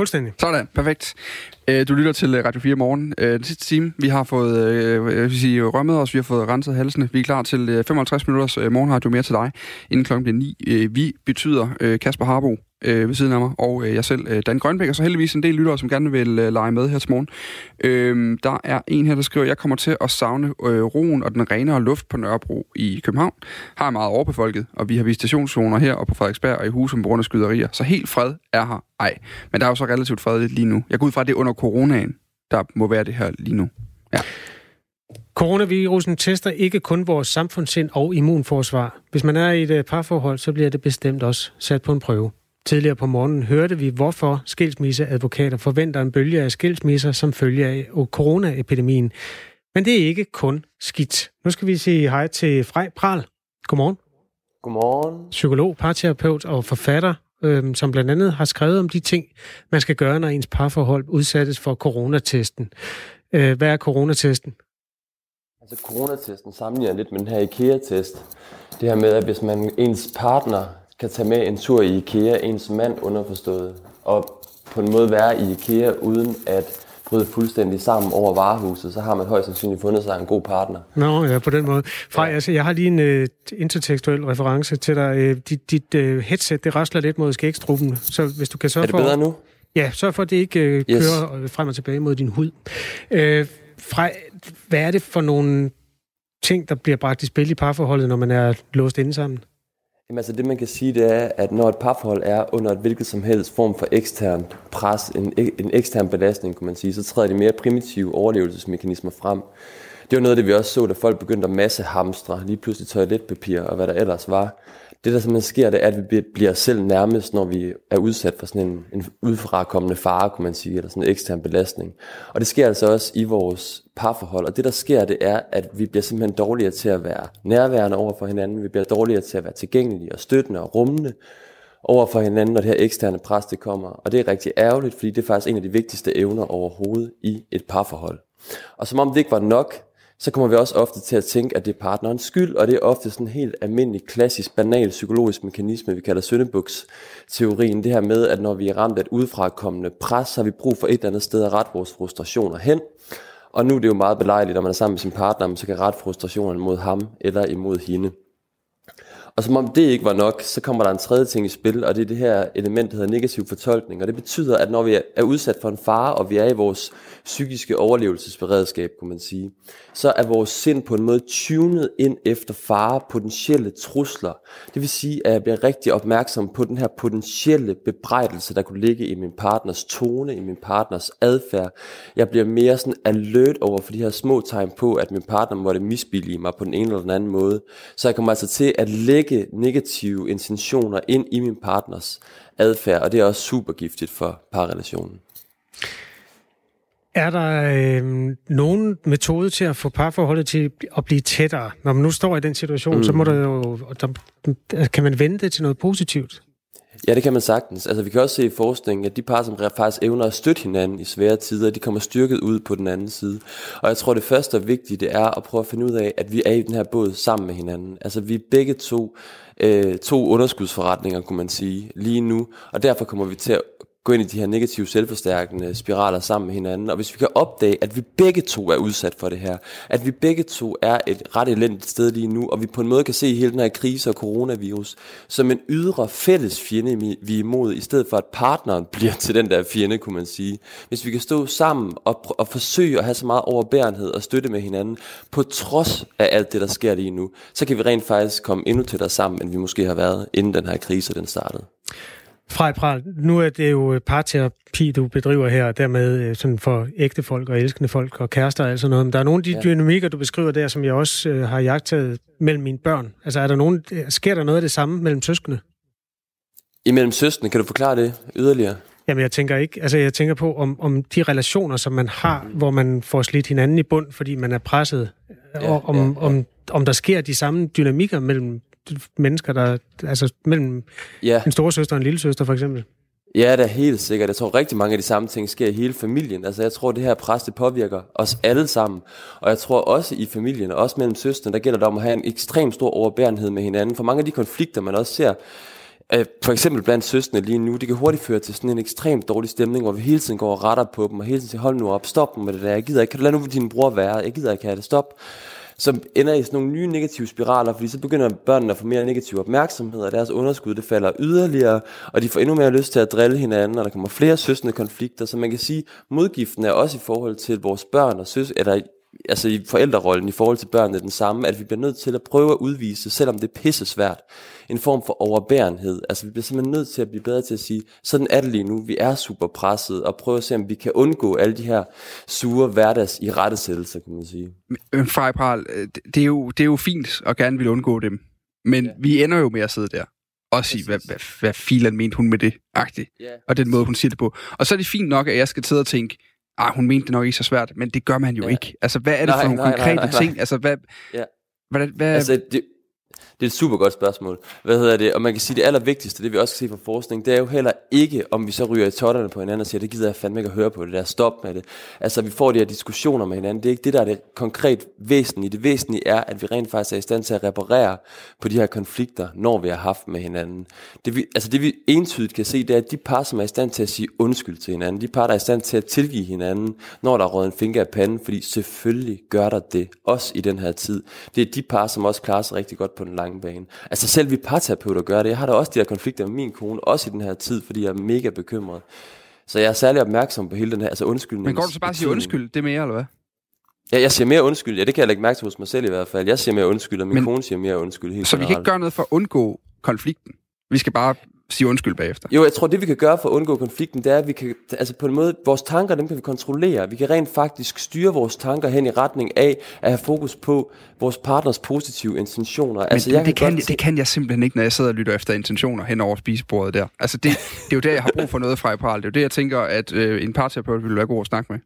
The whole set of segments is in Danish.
Fuldstændig. Sådan, perfekt. Øh, du lytter til øh, Radio 4 morgen. Øh, den sidste time, vi har fået jeg vil sige, rømmet os, vi har fået renset halsene. Vi er klar til 55 minutters morgenradio mere til dig, inden klokken bliver 9. Vi betyder Kasper Harbo, øh, ved siden af mig, og øh, jeg selv, øh, Dan Grønbæk, og så heldigvis en del lyttere, som gerne vil øh, lege med her til morgen. Øh, der er en her, der skriver, jeg kommer til at savne øh, roen og den renere luft på Nørrebro i København. Har meget overbefolket, og vi har visitationszoner her og på Frederiksberg og i Husum på grund af skyderier, så helt fred er her. Ej, men der er jo så relativt fredeligt lige nu. Jeg går ud fra, at det er under coronaen, der må være det her lige nu. Ja. Coronavirusen tester ikke kun vores samfundssind og immunforsvar. Hvis man er i et øh, parforhold, så bliver det bestemt også sat på en prøve. Tidligere på morgenen hørte vi, hvorfor skilsmisseadvokater forventer en bølge af skilsmisser som følge af coronaepidemien. Men det er ikke kun skidt. Nu skal vi sige hej til Frej Pral. Godmorgen. Godmorgen. Psykolog, parterapeut og forfatter, øh, som blandt andet har skrevet om de ting, man skal gøre, når ens parforhold udsættes for coronatesten. Øh, hvad er coronatesten? Altså coronatesten sammenligner lidt med den her IKEA-test. Det her med, at hvis man ens partner kan tage med en tur i IKEA, ens mand underforstået, og på en måde være i IKEA uden at bryde fuldstændig sammen over varehuset, så har man højst sandsynligt fundet sig en god partner. Nå, ja, på den måde. Frej, altså, jeg har lige en uh, intertekstuel reference til dig. Uh, dit dit uh, headset, det rasler lidt mod skægstruppen, så hvis du kan sørge for... Er det bedre nu? Ja, sørg for, at det ikke uh, yes. kører frem og tilbage mod din hud. Uh, Frej, hvad er det for nogle ting, der bliver bragt i spil i parforholdet, når man er låst inde sammen? Jamen altså det man kan sige, det er, at når et parforhold er under et hvilket som helst form for ekstern pres, en, en ekstern belastning, kan man sige, så træder de mere primitive overlevelsesmekanismer frem. Det var noget af det, vi også så, da folk begyndte at masse hamstre, lige pludselig toiletpapir og hvad der ellers var det, der simpelthen sker, det er, at vi bliver selv nærmest, når vi er udsat for sådan en, en udfrakommende fare, kunne man sige, eller sådan en ekstern belastning. Og det sker altså også i vores parforhold. Og det, der sker, det er, at vi bliver simpelthen dårligere til at være nærværende over for hinanden. Vi bliver dårligere til at være tilgængelige og støttende og rummende over for hinanden, når det her eksterne pres det kommer. Og det er rigtig ærgerligt, fordi det er faktisk en af de vigtigste evner overhovedet i et parforhold. Og som om det ikke var nok, så kommer vi også ofte til at tænke, at det er partnerens skyld, og det er ofte sådan en helt almindelig, klassisk, banal psykologisk mekanisme, vi kalder søndebuks-teorien. Det her med, at når vi er ramt af et udefrakommende pres, så har vi brug for et eller andet sted at rette vores frustrationer hen. Og nu er det jo meget belejligt, når man er sammen med sin partner, man så kan rette frustrationerne mod ham eller imod hende. Og som om det ikke var nok, så kommer der en tredje ting i spil, og det er det her element, der hedder negativ fortolkning. Og det betyder, at når vi er udsat for en fare, og vi er i vores psykiske overlevelsesberedskab, kunne man sige, så er vores sind på en måde tunet ind efter fare, potentielle trusler. Det vil sige, at jeg bliver rigtig opmærksom på den her potentielle bebrejdelse, der kunne ligge i min partners tone, i min partners adfærd. Jeg bliver mere sådan alert over for de her små tegn på, at min partner måtte misbillige mig på den ene eller den anden måde. Så jeg kommer altså til at lægge negative intentioner ind i min partners adfærd, og det er også super giftigt for parrelationen. Er der øh, nogen metode til at få parforholdet til at blive tættere? Når man nu står i den situation, mm. så må der jo, der, kan man vende det til noget positivt? Ja, det kan man sagtens. Altså, vi kan også se i forskningen, at de par, som faktisk evner at støtte hinanden i svære tider, de kommer styrket ud på den anden side. Og jeg tror, det første og vigtige, det er at prøve at finde ud af, at vi er i den her båd sammen med hinanden. Altså, vi er begge to øh, to underskudsforretninger, kunne man sige, lige nu. Og derfor kommer vi til at gå ind i de her negative selvforstærkende spiraler sammen med hinanden. Og hvis vi kan opdage, at vi begge to er udsat for det her, at vi begge to er et ret elendigt sted lige nu, og vi på en måde kan se hele den her krise og coronavirus som en ydre fælles fjende, vi er imod, i stedet for at partneren bliver til den der fjende, kunne man sige. Hvis vi kan stå sammen og, og forsøge at have så meget overbærenhed og støtte med hinanden, på trods af alt det, der sker lige nu, så kan vi rent faktisk komme endnu tættere sammen, end vi måske har været, inden den her krise den startede. Frej Pral, nu er det jo parterapi, du bedriver her, og dermed øh, sådan for ægte folk og elskende folk og kærester og alt sådan noget. Men der er nogle af de ja. dynamikker, du beskriver der, som jeg også øh, har jagtet mellem mine børn. Altså er der nogen, øh, sker der noget af det samme mellem søskende? Imellem søskende, kan du forklare det yderligere? Jamen, jeg tænker ikke, altså jeg tænker på, om, om de relationer, som man har, mm. hvor man får slidt hinanden i bund, fordi man er presset, ja, og om, ja, ja. Om, om der sker de samme dynamikker mellem mennesker, der altså mellem ja. en storesøster og en lille søster for eksempel? Ja, det er helt sikkert. Jeg tror rigtig mange af de samme ting sker i hele familien. Altså jeg tror, det her pres, det påvirker os alle sammen. Og jeg tror også i familien, og også mellem søstrene, der gælder det om at have en ekstrem stor overbærenhed med hinanden. For mange af de konflikter, man også ser for eksempel blandt søstre lige nu, det kan hurtigt føre til sådan en ekstremt dårlig stemning, hvor vi hele tiden går og retter på dem, og hele tiden siger, hold nu op, stop med det der, jeg gider ikke, kan du lade nu din bror være, jeg gider ikke have det, stop. Så ender i sådan nogle nye negative spiraler, fordi så begynder børnene at få mere negativ opmærksomhed, og deres underskud det falder yderligere, og de får endnu mere lyst til at drille hinanden, og der kommer flere søsende konflikter, så man kan sige, modgiften er også i forhold til vores børn og søs, eller altså i forældrerollen i forhold til børnene den samme, at vi bliver nødt til at prøve at udvise, selvom det er pisse svært, en form for overbærenhed. Altså vi bliver simpelthen nødt til at blive bedre til at sige, sådan er det lige nu, vi er super presset, og prøve at se, om vi kan undgå alle de her sure hverdags i rettesættelser, kan man sige. Men Fejpral, øh, det er, jo, det er jo fint at gerne vil undgå dem, men ja. vi ender jo med at sidde der og sige, hvad, hvad, hvad filen mente hun med det, agtigt. Ja. Og den måde, hun siger det på. Og så er det fint nok, at jeg skal sidde og tænke, ah, hun mente det nok ikke så svært, men det gør man jo ja. ikke. Altså, hvad er det nej, for nogle nej, konkrete nej, nej, nej. ting? Altså, hvad, ja. hvad, hvad, altså, det, det er et super godt spørgsmål. Hvad hedder det? Og man kan sige, det allervigtigste, det vi også kan se fra forskning, det er jo heller ikke, om vi så ryger i totterne på hinanden og siger, det gider jeg fandme ikke at høre på det der, stop med det. Altså, vi får de her diskussioner med hinanden. Det er ikke det, der er det konkret væsentlige. Det væsentlige er, at vi rent faktisk er i stand til at reparere på de her konflikter, når vi har haft med hinanden. Det vi, altså det vi entydigt kan se, det er, at de par, som er i stand til at sige undskyld til hinanden, de par, der er i stand til at tilgive hinanden, når der er råd en finger af panden, fordi selvfølgelig gør der det, også i den her tid. Det er de par, som også klarer sig rigtig godt på den lange bane. Altså selv vi parterapeuter gør det. Jeg har da også de her konflikter med min kone, også i den her tid, fordi jeg er mega bekymret. Så jeg er særlig opmærksom på hele den her, altså undskyldning. Men går du så bare og siger undskyld, det er mere, eller hvad? Ja, jeg siger mere undskyld. Ja, det kan jeg lægge mærke til hos mig selv i hvert fald. Jeg siger mere undskyld, og min Men, kone siger mere undskyld. Helt så generelt. vi kan ikke gøre noget for at undgå konflikten? Vi skal bare sige undskyld bagefter. Jo, jeg tror, det vi kan gøre for at undgå konflikten, det er, at vi kan, altså på en måde, vores tanker, dem kan vi kontrollere. Vi kan rent faktisk styre vores tanker hen i retning af at have fokus på vores partners positive intentioner. Men altså, jeg det, kan, det, det kan jeg simpelthen ikke, når jeg sidder og lytter efter intentioner hen over spisebordet der. Altså, det, det er jo der, jeg har brug for noget fra i Det er jo det, jeg tænker, at øh, en parterapeut ville være god at snakke med.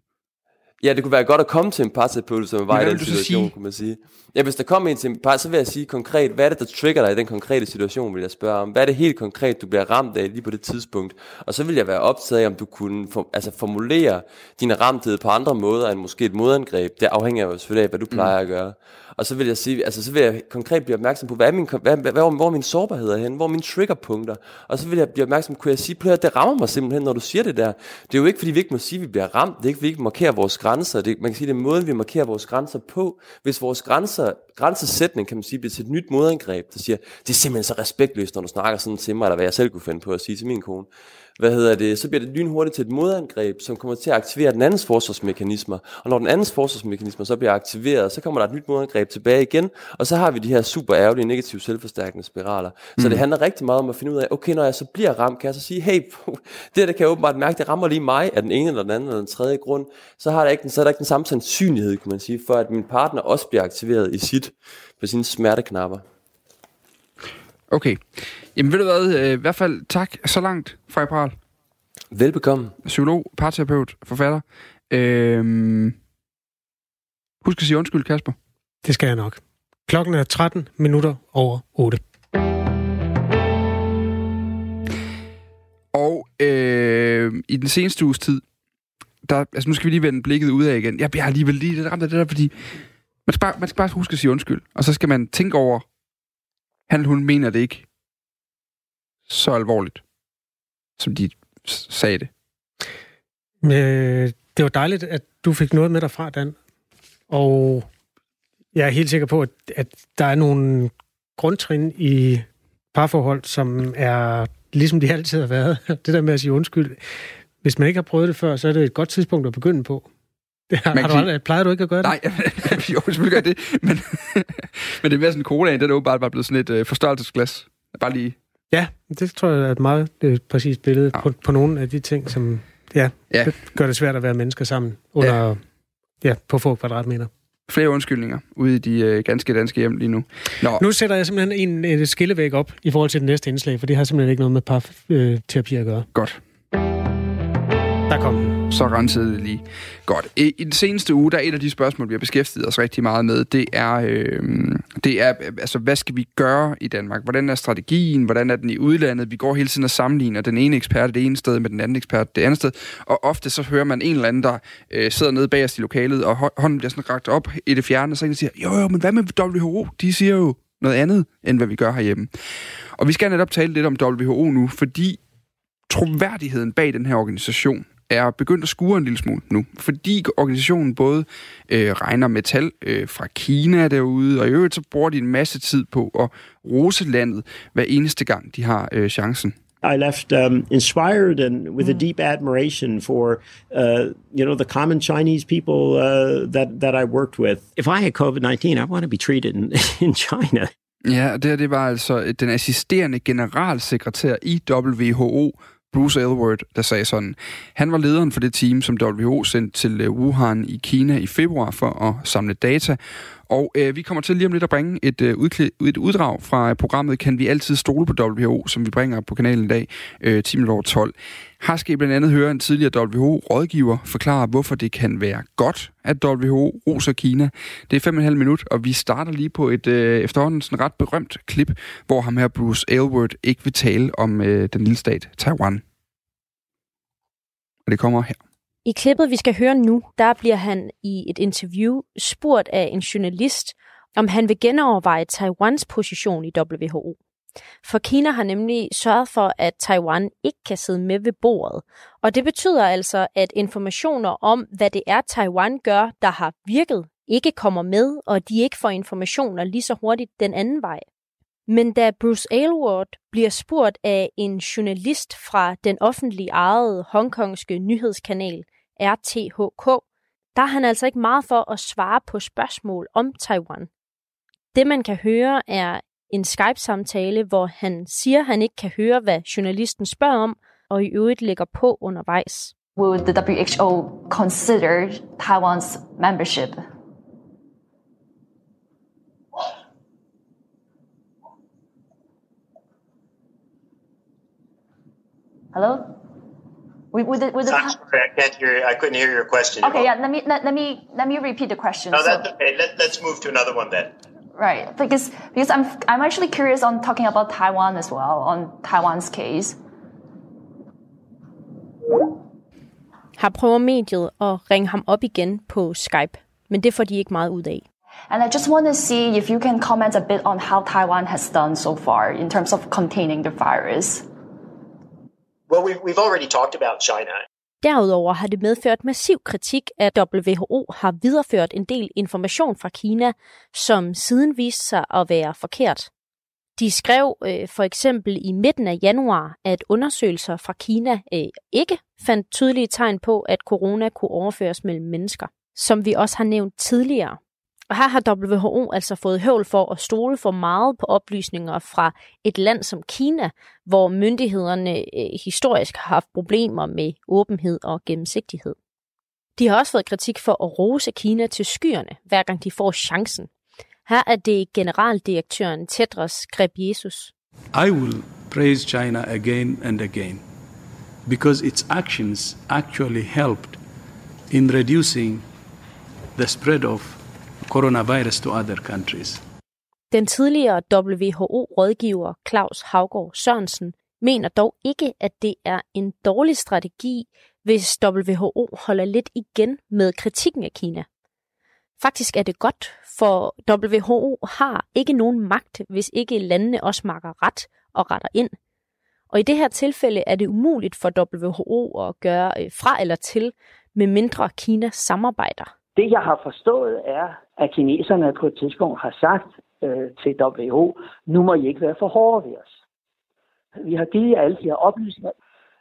Ja, det kunne være godt at komme til en parterapeut, som var i den situation, kunne man sige. Ja, hvis der kommer en til en par, så vil jeg sige konkret, hvad er det, der trigger dig i den konkrete situation, vil jeg spørge om. Hvad er det helt konkret, du bliver ramt af lige på det tidspunkt? Og så vil jeg være optaget af, om du kunne for, altså formulere din ramthed på andre måder end måske et modangreb. Det afhænger jo selvfølgelig af, hvad du plejer mm. at gøre. Og så vil jeg sige, altså så vil jeg konkret blive opmærksom på, hvad er min, hvad, hvad, hvor, hvor er min sårbarhed er henne? Hvor er mine triggerpunkter? Og så vil jeg blive opmærksom, kunne jeg sige, at det rammer mig simpelthen, når du siger det der. Det er jo ikke, fordi vi ikke må sige, at vi bliver ramt. Det er ikke, fordi vi ikke markerer vores grænser. Det, man kan sige, det er måden, vi markerer vores grænser på. Hvis vores grænser, grænsesætning, kan man sige, bliver til et nyt modangreb, der siger, det er simpelthen så respektløst, når du snakker sådan til mig, eller hvad jeg selv kunne finde på at sige til min kone hvad hedder det, så bliver det lynhurtigt til et modangreb, som kommer til at aktivere den andens forsvarsmekanismer. Og når den andens forsvarsmekanismer så bliver aktiveret, så kommer der et nyt modangreb tilbage igen, og så har vi de her super ærgerlige negative selvforstærkende spiraler. Mm. Så det handler rigtig meget om at finde ud af, okay, når jeg så bliver ramt, kan jeg så sige, hey, det der kan jeg åbenbart mærke, det rammer lige mig af den ene eller den anden eller den tredje grund, så, har der ikke, så er der ikke den samme sandsynlighed, kan man sige, for at min partner også bliver aktiveret i sit, på sine smerteknapper. Okay. Jamen ved du hvad, øh, i hvert fald tak så langt, Frej Pral. Velbekomme. Psykolog, parterapeut, forfatter. Øhm, husk at sige undskyld, Kasper. Det skal jeg nok. Klokken er 13 minutter over 8. Og øh, i den seneste uges tid, der, altså nu skal vi lige vende blikket ud af igen. Jeg, jeg har alligevel lige lidt ramt af det der, fordi man skal, bare, man skal bare huske at sige undskyld. Og så skal man tænke over, han hun mener det ikke så alvorligt, som de sagde det. Øh, det var dejligt, at du fik noget med dig fra, Dan. Og jeg er helt sikker på, at, at der er nogle grundtrin i parforhold, som er ligesom de altid har været. Det der med at sige undskyld. Hvis man ikke har prøvet det før, så er det et godt tidspunkt at begynde på. Det har, har du aldrig, plejer du ikke at gøre det? Nej, jo, selvfølgelig gør det. Men, men det er mere sådan en cola, den er åbenbart bare blevet sådan et øh, forstørrelsesglas. Bare lige Ja, det tror jeg er et meget det et præcist billede ja. på, på nogle af de ting, som ja, ja. Det gør det svært at være mennesker sammen under, ja. ja på få kvadratmeter. Flere undskyldninger ude i de øh, ganske danske hjem lige nu. Nå. Nu sætter jeg simpelthen en, en skillevæg op i forhold til det næste indslag, for det har simpelthen ikke noget med parterapi at gøre. Godt. Der kom den. Så rensede det lige. Godt. I, den seneste uge, der er et af de spørgsmål, vi har beskæftiget os rigtig meget med, det er, øh, det er øh, altså, hvad skal vi gøre i Danmark? Hvordan er strategien? Hvordan er den i udlandet? Vi går hele tiden og sammenligner den ene ekspert det ene sted med den anden ekspert det andet sted. Og ofte så hører man en eller anden, der øh, sidder nede bagerst i lokalet, og hånden bliver sådan ragt op i det fjerne, og så siger, jo jo, men hvad med WHO? De siger jo noget andet, end hvad vi gør herhjemme. Og vi skal netop tale lidt om WHO nu, fordi troværdigheden bag den her organisation er begyndt at skure en lille smule nu, fordi organisationen både øh, regner med tal øh, fra Kina derude, og i øvrigt så bruger de en masse tid på at rose landet hver eneste gang, de har øh, chancen. I left um, inspired and with mm. a deep admiration for, uh, you know, the common Chinese people uh, that that I worked with. If I had COVID nineteen, I want to be treated in, in China. Ja, det, det var altså den assisterende generalsekretær i WHO, Bruce Aylward, der sagde sådan. Han var lederen for det team, som WHO sendte til øh, Wuhan i Kina i februar for at samle data. Og øh, vi kommer til lige om lidt at bringe et, øh, udklæ- et uddrag fra programmet Kan vi altid stole på WHO, som vi bringer på kanalen i dag, øh, 10 over 12. Her skal I blandt andet høre en tidligere WHO-rådgiver forklare, hvorfor det kan være godt, at WHO roser Kina. Det er 5,5 minut, og vi starter lige på et øh, efterhånden sådan ret berømt klip, hvor ham her Bruce Aylward ikke vil tale om øh, den lille stat Taiwan. Og det kommer her. I klippet, vi skal høre nu, der bliver han i et interview spurgt af en journalist, om han vil genoverveje Taiwans position i WHO. For Kina har nemlig sørget for, at Taiwan ikke kan sidde med ved bordet. Og det betyder altså, at informationer om, hvad det er, Taiwan gør, der har virket, ikke kommer med, og de ikke får informationer lige så hurtigt den anden vej. Men da Bruce Aylward bliver spurgt af en journalist fra den offentlige ejede hongkongske nyhedskanal RTHK, der er han altså ikke meget for at svare på spørgsmål om Taiwan. Det man kan høre er en Skype-samtale, hvor han siger, at han ikke kan høre, hvad journalisten spørger om, og i øvrigt lægger på undervejs. Will the WHO consider Taiwan's membership? Hello? With, with the, with the sorry, I can't hear. I couldn't hear your question. Okay, yeah. Let me let, let me let me repeat the question. No, that's so, okay. Let, let's move to another one then. Right, because because I'm I'm actually curious on talking about Taiwan as well on Taiwan's case. Har prøver mediet at ringe ham op igen på Skype, men det får de ikke meget ud af. And I just want to see if you can comment a bit on how Taiwan has done so far in terms of containing the virus. Well, we've, we've already talked about China. Derudover har det medført massiv kritik, at WHO har videreført en del information fra Kina, som siden viste sig at være forkert. De skrev øh, for eksempel i midten af januar, at undersøgelser fra Kina øh, ikke fandt tydelige tegn på, at corona kunne overføres mellem mennesker. Som vi også har nævnt tidligere, og her har WHO altså fået høvl for at stole for meget på oplysninger fra et land som Kina, hvor myndighederne øh, historisk har haft problemer med åbenhed og gennemsigtighed. De har også fået kritik for at rose Kina til skyerne, hver gang de får chancen. Her er det generaldirektøren Tedros Ghebreyesus. I will praise China again and again because its actions actually helped in reducing the spread of coronavirus to other countries. Den tidligere WHO-rådgiver Claus Havgård Sørensen mener dog ikke, at det er en dårlig strategi, hvis WHO holder lidt igen med kritikken af Kina. Faktisk er det godt, for WHO har ikke nogen magt, hvis ikke landene også makker ret og retter ind. Og i det her tilfælde er det umuligt for WHO at gøre øh, fra eller til, med mindre Kina samarbejder. Det, jeg har forstået, er, at kineserne på et tidspunkt har sagt øh, til WHO, nu må I ikke være for hårde ved os. Vi har givet jer alle de her oplysninger.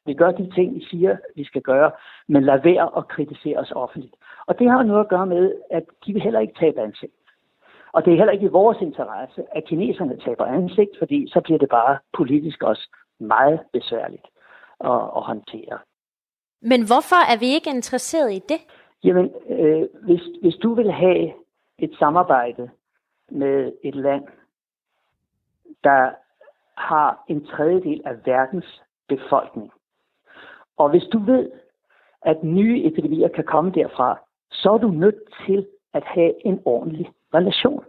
Vi gør de ting, I siger, vi skal gøre, men lad være at kritisere os offentligt. Og det har noget at gøre med, at de vil heller ikke tabe ansigt. Og det er heller ikke i vores interesse, at kineserne taber ansigt, fordi så bliver det bare politisk også meget besværligt at, at håndtere. Men hvorfor er vi ikke interesseret i det? Jamen, øh, hvis, hvis du vil have et samarbejde med et land, der har en tredjedel af verdens befolkning, og hvis du ved, at nye epidemier kan komme derfra, så er du nødt til at have en ordentlig relation.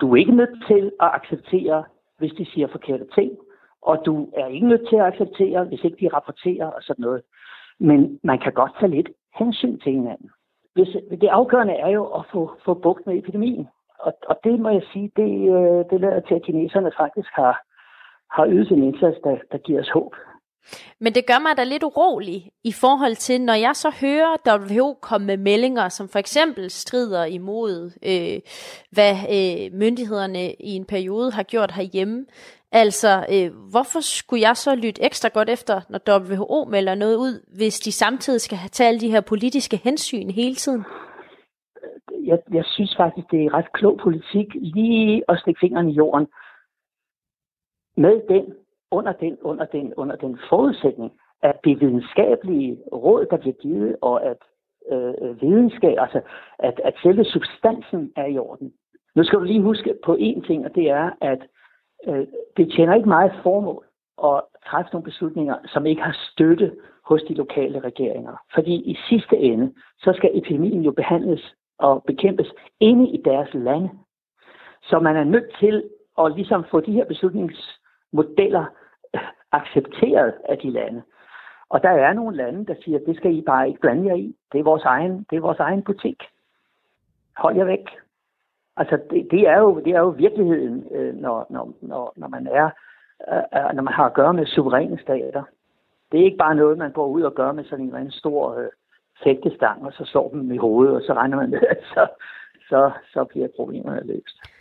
Du er ikke nødt til at acceptere, hvis de siger forkerte ting, og du er ikke nødt til at acceptere, hvis ikke de rapporterer og sådan noget. Men man kan godt tage lidt hensyn til hinanden. Hvis, det afgørende er jo at få, få bugt med epidemien. Og, og det må jeg sige, det, øh, det lader til, at kineserne faktisk har, har ydet en indsats, der, der giver os håb. Men det gør mig da lidt urolig i forhold til, når jeg så hører WHO komme med meldinger, som for eksempel strider imod, øh, hvad øh, myndighederne i en periode har gjort herhjemme. Altså, øh, hvorfor skulle jeg så lytte ekstra godt efter, når WHO melder noget ud, hvis de samtidig skal have taget alle de her politiske hensyn hele tiden? Jeg, jeg synes faktisk, det er ret klog politik lige at stikke fingrene i jorden med den under den, under den, under den forudsætning, at det videnskabelige råd, der bliver givet, og at øh, videnskab, altså at, at selve substansen er i orden. Nu skal du lige huske på én ting, og det er, at øh, det tjener ikke meget formål at træffe nogle beslutninger, som ikke har støtte hos de lokale regeringer. Fordi i sidste ende, så skal epidemien jo behandles og bekæmpes inde i deres lande. Så man er nødt til at ligesom få de her modeller accepteret af de lande. Og der er nogle lande, der siger, det skal I bare ikke blande jer i. Det er vores egen, det er vores egen butik. Hold jer væk. Altså, det, det, er, jo, det er jo virkeligheden, øh, når, når, når, når, man er, øh, øh, når man har at gøre med suveræne stater. Det er ikke bare noget, man går ud og gør med sådan en, en stor øh, fægtestang, og så slår dem i hovedet, og så regner man med, at så, så, så bliver problemerne løst.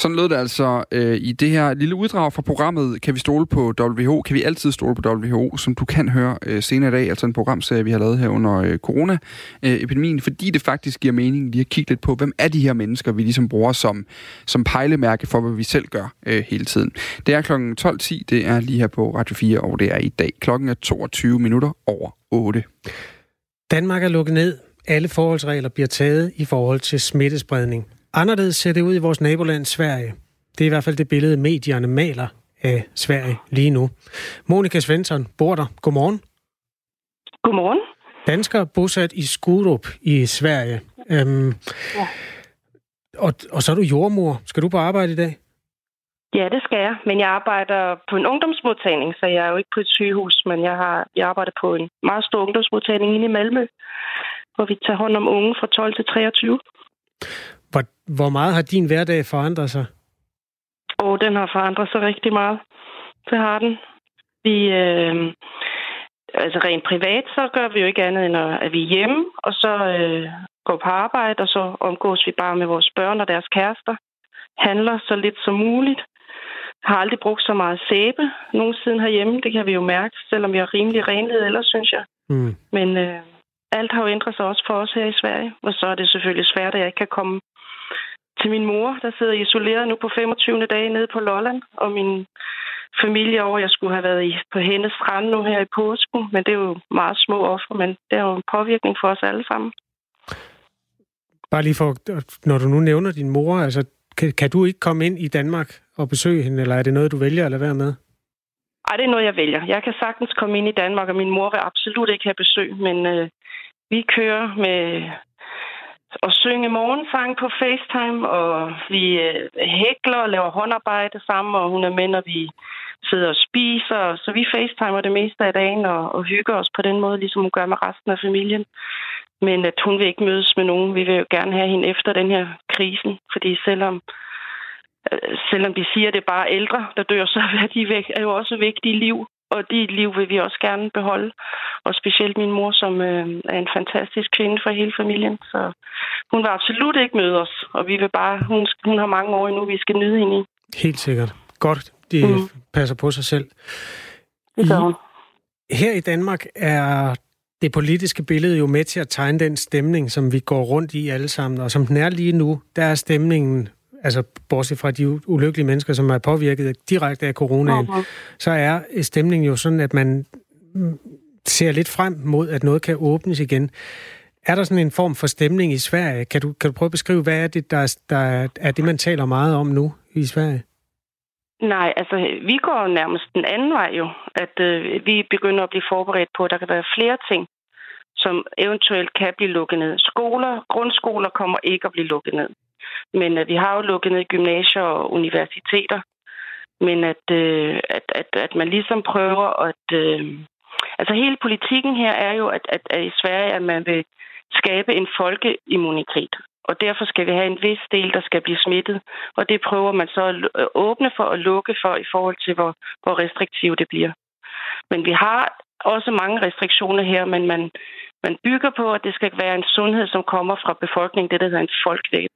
Sådan lød det altså øh, i det her lille uddrag fra programmet Kan vi stole på WHO? Kan vi altid stole på WHO? Som du kan høre øh, senere i dag, altså en programserie, vi har lavet her under øh, corona-epidemien, øh, fordi det faktisk giver mening lige at kigge lidt på, hvem er de her mennesker, vi ligesom bruger som, som pejlemærke for, hvad vi selv gør øh, hele tiden. Det er kl. 12.10, det er lige her på Radio 4, og det er i dag. Klokken er 22 minutter over 8. Danmark er lukket ned. Alle forholdsregler bliver taget i forhold til smittespredning. Anderledes ser det ud i vores naboland Sverige. Det er i hvert fald det billede, medierne maler af Sverige lige nu. Monika Svensson bor der. Godmorgen. Godmorgen. Dansker bosat i Skurup i Sverige. Øhm, ja. og, og så er du jordmor. Skal du på arbejde i dag? Ja, det skal jeg. Men jeg arbejder på en ungdomsmodtagning, så jeg er jo ikke på et sygehus, men jeg, har, jeg arbejder på en meget stor ungdomsmodtagning inde i Malmø, hvor vi tager hånd om unge fra 12 til 23. Hvor, hvor meget har din hverdag forandret sig? Åh, oh, den har forandret sig rigtig meget. Det har den. Vi, øh, altså rent privat, så gør vi jo ikke andet end, at vi er hjemme, og så øh, går på arbejde, og så omgås vi bare med vores børn og deres kærester. Handler så lidt som muligt. Har aldrig brugt så meget sæbe nogensinde herhjemme. Det kan vi jo mærke, selvom vi har rimelig renhed ellers, synes jeg. Mm. Men øh, alt har jo ændret sig også for os her i Sverige, og så er det selvfølgelig svært, at jeg ikke kan komme til min mor, der sidder isoleret nu på 25. dag nede på Lolland, og min familie over, jeg skulle have været i, på hendes strand nu her i påsken, men det er jo meget små offer, men det er jo en påvirkning for os alle sammen. Bare lige for, når du nu nævner din mor, altså, kan, kan du ikke komme ind i Danmark og besøge hende, eller er det noget, du vælger at lade være med? Ej, det er noget, jeg vælger. Jeg kan sagtens komme ind i Danmark, og min mor vil absolut ikke have besøg, men øh, vi kører med at synge morgensang på FaceTime, og vi øh, hækler og laver håndarbejde sammen, og hun er med, når vi sidder og spiser. Så vi FaceTimer det meste af dagen og, og hygger os på den måde, ligesom hun gør med resten af familien. Men at hun vil ikke mødes med nogen. Vi vil jo gerne have hende efter den her krisen, fordi selvom øh, selvom de siger, at det er bare ældre, der dør, så er de væk, er jo også vigtige liv og de liv vil vi også gerne beholde. Og specielt min mor, som øh, er en fantastisk kvinde for hele familien. Så hun vil absolut ikke møde os, og vi vil bare, hun, hun har mange år endnu, vi skal nyde hende i. Helt sikkert. Godt, de mm. passer på sig selv. I, her i Danmark er det politiske billede jo med til at tegne den stemning, som vi går rundt i alle sammen. Og som den er lige nu, der er stemningen altså bortset fra de ulykkelige mennesker, som er påvirket direkte af coronaen, okay. så er stemningen jo sådan, at man ser lidt frem mod, at noget kan åbnes igen. Er der sådan en form for stemning i Sverige? Kan du, kan du prøve at beskrive, hvad er det, der, der er det, man taler meget om nu i Sverige? Nej, altså vi går nærmest den anden vej jo, at øh, vi begynder at blive forberedt på, at der kan være flere ting, som eventuelt kan blive lukket ned. Skoler, grundskoler kommer ikke at blive lukket ned. Men at vi har jo lukket ned gymnasier og universiteter. Men at, øh, at, at, at man ligesom prøver at... Øh, altså hele politikken her er jo, at, at, at i Sverige, at man vil skabe en folkeimmunitet. Og derfor skal vi have en vis del, der skal blive smittet. Og det prøver man så at åbne for og lukke for i forhold til, hvor, hvor restriktivt det bliver. Men vi har også mange restriktioner her, men man, man bygger på, at det skal være en sundhed, som kommer fra befolkningen, det der hedder en folkevæb.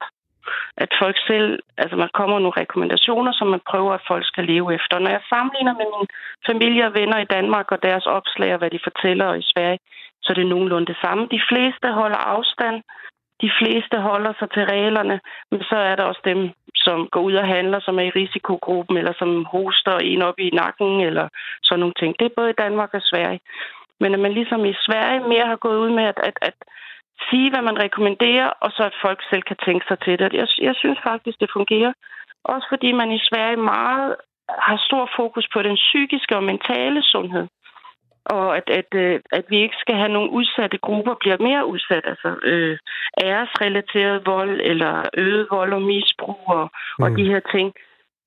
At folk selv, altså man kommer nogle rekommendationer, som man prøver, at folk skal leve efter. Når jeg sammenligner med mine familie og venner i Danmark og deres opslag og hvad de fortæller i Sverige, så er det nogenlunde det samme. De fleste holder afstand, de fleste holder sig til reglerne, men så er der også dem, som går ud og handler, som er i risikogruppen, eller som hoster en op i nakken, eller sådan nogle ting. Det er både i Danmark og Sverige. Men at man ligesom i Sverige mere har gået ud med at, at, at sige, hvad man rekommenderer, og så at folk selv kan tænke sig til det. Jeg, jeg synes faktisk, det fungerer. Også fordi man i Sverige meget har stor fokus på den psykiske og mentale sundhed og at, at, øh, at vi ikke skal have nogle udsatte grupper bliver mere udsat, altså øh, æresrelateret vold eller øget vold og misbrug og, mm. og de her ting.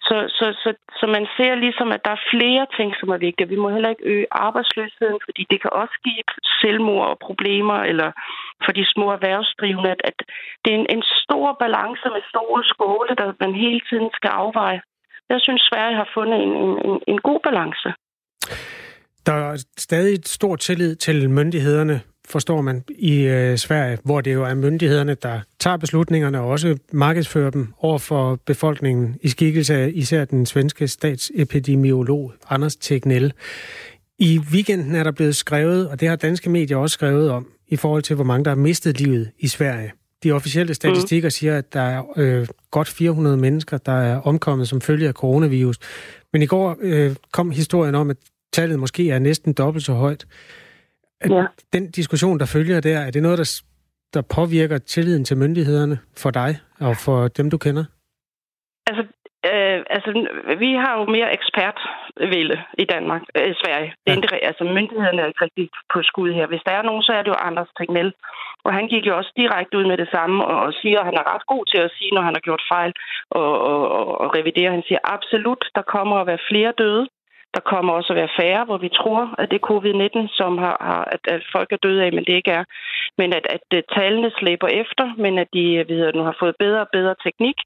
Så, så, så, så man ser ligesom, at der er flere ting, som er vigtige. Vi må heller ikke øge arbejdsløsheden, fordi det kan også give selvmord og problemer, eller for de små erhvervsdrivende, at, at det er en, en stor balance med store skåle, der man hele tiden skal afveje. Jeg synes, Sverige har fundet en, en, en god balance. Der er stadig et stort tillid til myndighederne, forstår man, i øh, Sverige, hvor det jo er myndighederne, der tager beslutningerne og også markedsfører dem over for befolkningen i skikkelse af især den svenske statsepidemiolog Anders Tegnell. I weekenden er der blevet skrevet, og det har danske medier også skrevet om, i forhold til, hvor mange der har mistet livet i Sverige. De officielle statistikker siger, at der er øh, godt 400 mennesker, der er omkommet som følge af coronavirus. Men i går øh, kom historien om, at tallet måske er næsten dobbelt så højt. Ja. Den diskussion, der følger der, er det noget, der, der påvirker tilliden til myndighederne for dig og for dem, du kender? Altså, øh, altså vi har jo mere ekspertvælde i Danmark, øh, Sverige. Ja. Det er, altså, myndighederne er ikke rigtig på skud her. Hvis der er nogen, så er det jo Anders Tegnell. Og han gik jo også direkte ud med det samme og, og siger, at han er ret god til at sige, når han har gjort fejl og, og, og, og revidere. Han siger absolut, der kommer at være flere døde. Der kommer også at være færre, hvor vi tror, at det er covid-19, som har, har at, at folk er døde af, men det ikke er. Men at, at, at tallene slæber efter, men at de øh, vi nu har fået bedre og bedre teknik,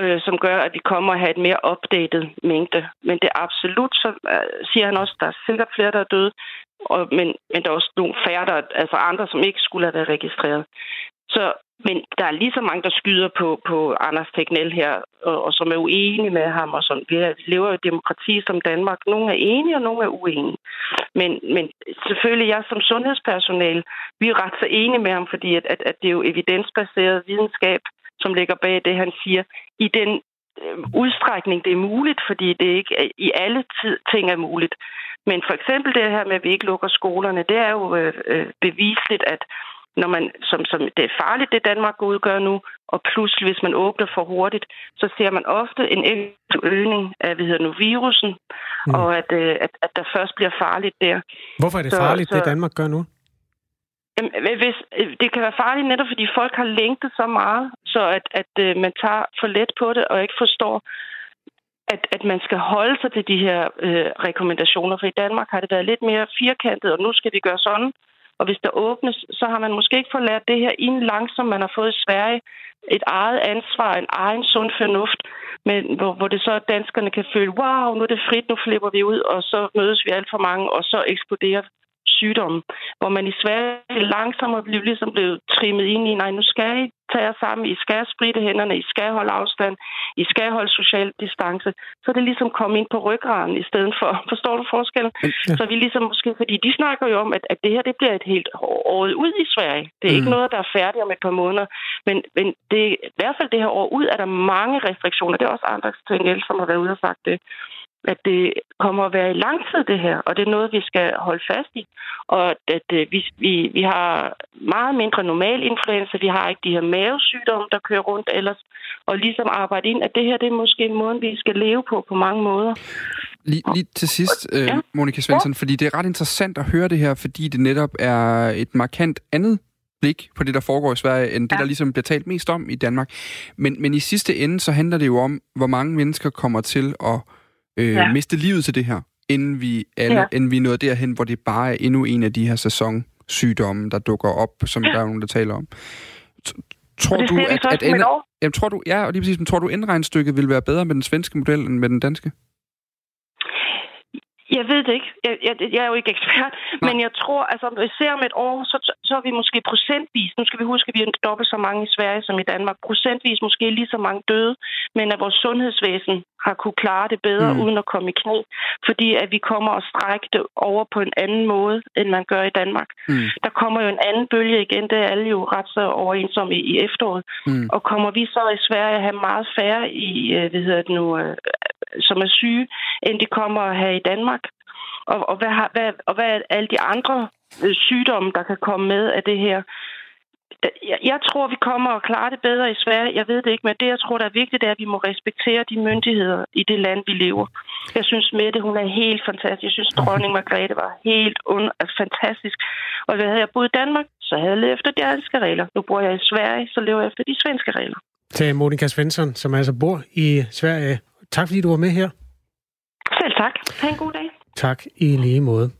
øh, som gør, at vi kommer at have et mere opdateret mængde. Men det er absolut, så øh, siger han også, at der er sikkert flere, der er døde, og, men, men der er også nogle færre, der, altså andre, som ikke skulle have været registreret. Så men der er lige så mange, der skyder på, på Anders Tegnell her, og, og som er uenige med ham. Og sådan. Vi lever i demokrati som Danmark. Nogle er enige, og nogle er uenige. Men, men selvfølgelig, jeg som sundhedspersonale, vi er ret så enige med ham, fordi at, at, at det er jo evidensbaseret videnskab, som ligger bag det, han siger. I den øh, udstrækning, det er muligt, fordi det ikke i alle tid, ting er muligt. Men for eksempel det her med, at vi ikke lukker skolerne, det er jo øh, øh bevisligt, at når man, som, som det er farligt, det Danmark udgør nu, og pludselig, hvis man åbner for hurtigt, så ser man ofte en øgning af, hvad hedder nu, virusen, mm. og at, øh, at, at der først bliver farligt der. Hvorfor er det så, farligt, så, det Danmark gør nu? Jamen, hvis, øh, det kan være farligt netop, fordi folk har længtet så meget, så at, at øh, man tager for let på det, og ikke forstår, at, at man skal holde sig til de her øh, rekommendationer. For i Danmark har det været lidt mere firkantet, og nu skal vi gøre sådan. Og hvis der åbnes, så har man måske ikke fået lært det her ind langsomt, man har fået i Sverige. Et eget ansvar, en egen sund fornuft, men hvor, hvor det så at danskerne kan føle, wow, nu er det frit, nu flipper vi ud, og så mødes vi alt for mange, og så eksploderer sygdomme, hvor man i Sverige langsomt blive ligesom blevet trimmet ind i, nej, nu skal I tage jer sammen, I skal spritte hænderne, I skal holde afstand, I skal holde social distance. Så er det ligesom komme ind på ryggraden i stedet for. Forstår du forskellen? Ja. Så vi ligesom måske, fordi de snakker jo om, at, at det her det bliver et helt året ud i Sverige. Det er mm. ikke noget, der er færdigt om et par måneder. Men, men det, i hvert fald det her år ud er der mange restriktioner. Det er også andre ting, som har været ude og sagt det at det kommer at være i lang tid, det her, og det er noget, vi skal holde fast i. Og at øh, vi, vi, vi har meget mindre normal influenza, vi har ikke de her mavesygdomme, der kører rundt ellers, og ligesom arbejde ind, at det her det er måske en måde, vi skal leve på på mange måder. Lige, lige til sidst, øh, ja. Monika Svensson, ja. fordi det er ret interessant at høre det her, fordi det netop er et markant andet blik på det, der foregår i Sverige, end ja. det, der ligesom bliver talt mest om i Danmark. Men, men i sidste ende, så handler det jo om, hvor mange mennesker kommer til at øh, ja. miste livet til det her, inden vi, alle, ja. inden vi nået derhen, hvor det bare er endnu en af de her sæson sygdomme, der dukker op, som ja. der er nogen, der taler om. Tror du, at, at ende, jamen, tror du, ja, og lige præcis, men tror du, indregnstykket vil være bedre med den svenske model end med den danske? Jeg ved det ikke. Jeg, jeg, jeg er jo ikke ekspert. Nej. Men jeg tror, altså om vi ser om et år, så, så er vi måske procentvis, nu skal vi huske, at vi er dobbelt så mange i Sverige som i Danmark, procentvis måske lige så mange døde, men at vores sundhedsvæsen har kunne klare det bedre, mm. uden at komme i knæ. Fordi at vi kommer og strække det over på en anden måde, end man gør i Danmark. Mm. Der kommer jo en anden bølge igen, det er alle jo ret så overensomme i, i efteråret. Mm. Og kommer vi så i Sverige at have meget færre i, øh, hvad hedder det nu, øh, som er syge, end de kommer at have i Danmark. Og, og, hvad, har, hvad, og hvad er alle de andre øh, sygdomme, der kan komme med af det her? Jeg, jeg tror, vi kommer at klare det bedre i Sverige. Jeg ved det ikke, men det, jeg tror, der er vigtigt, er, at vi må respektere de myndigheder i det land, vi lever. Jeg synes, Mette, hun er helt fantastisk. Jeg synes, dronning Margrethe var helt und- altså, fantastisk. Og hvis havde jeg boet i Danmark, så havde jeg levet efter de danske regler. Nu bor jeg i Sverige, så lever jeg efter de svenske regler. Til Monika Svensson, som altså bor i Sverige. Tak fordi du var med her. Selv tak. Ha' en god dag. Tak i lige måde.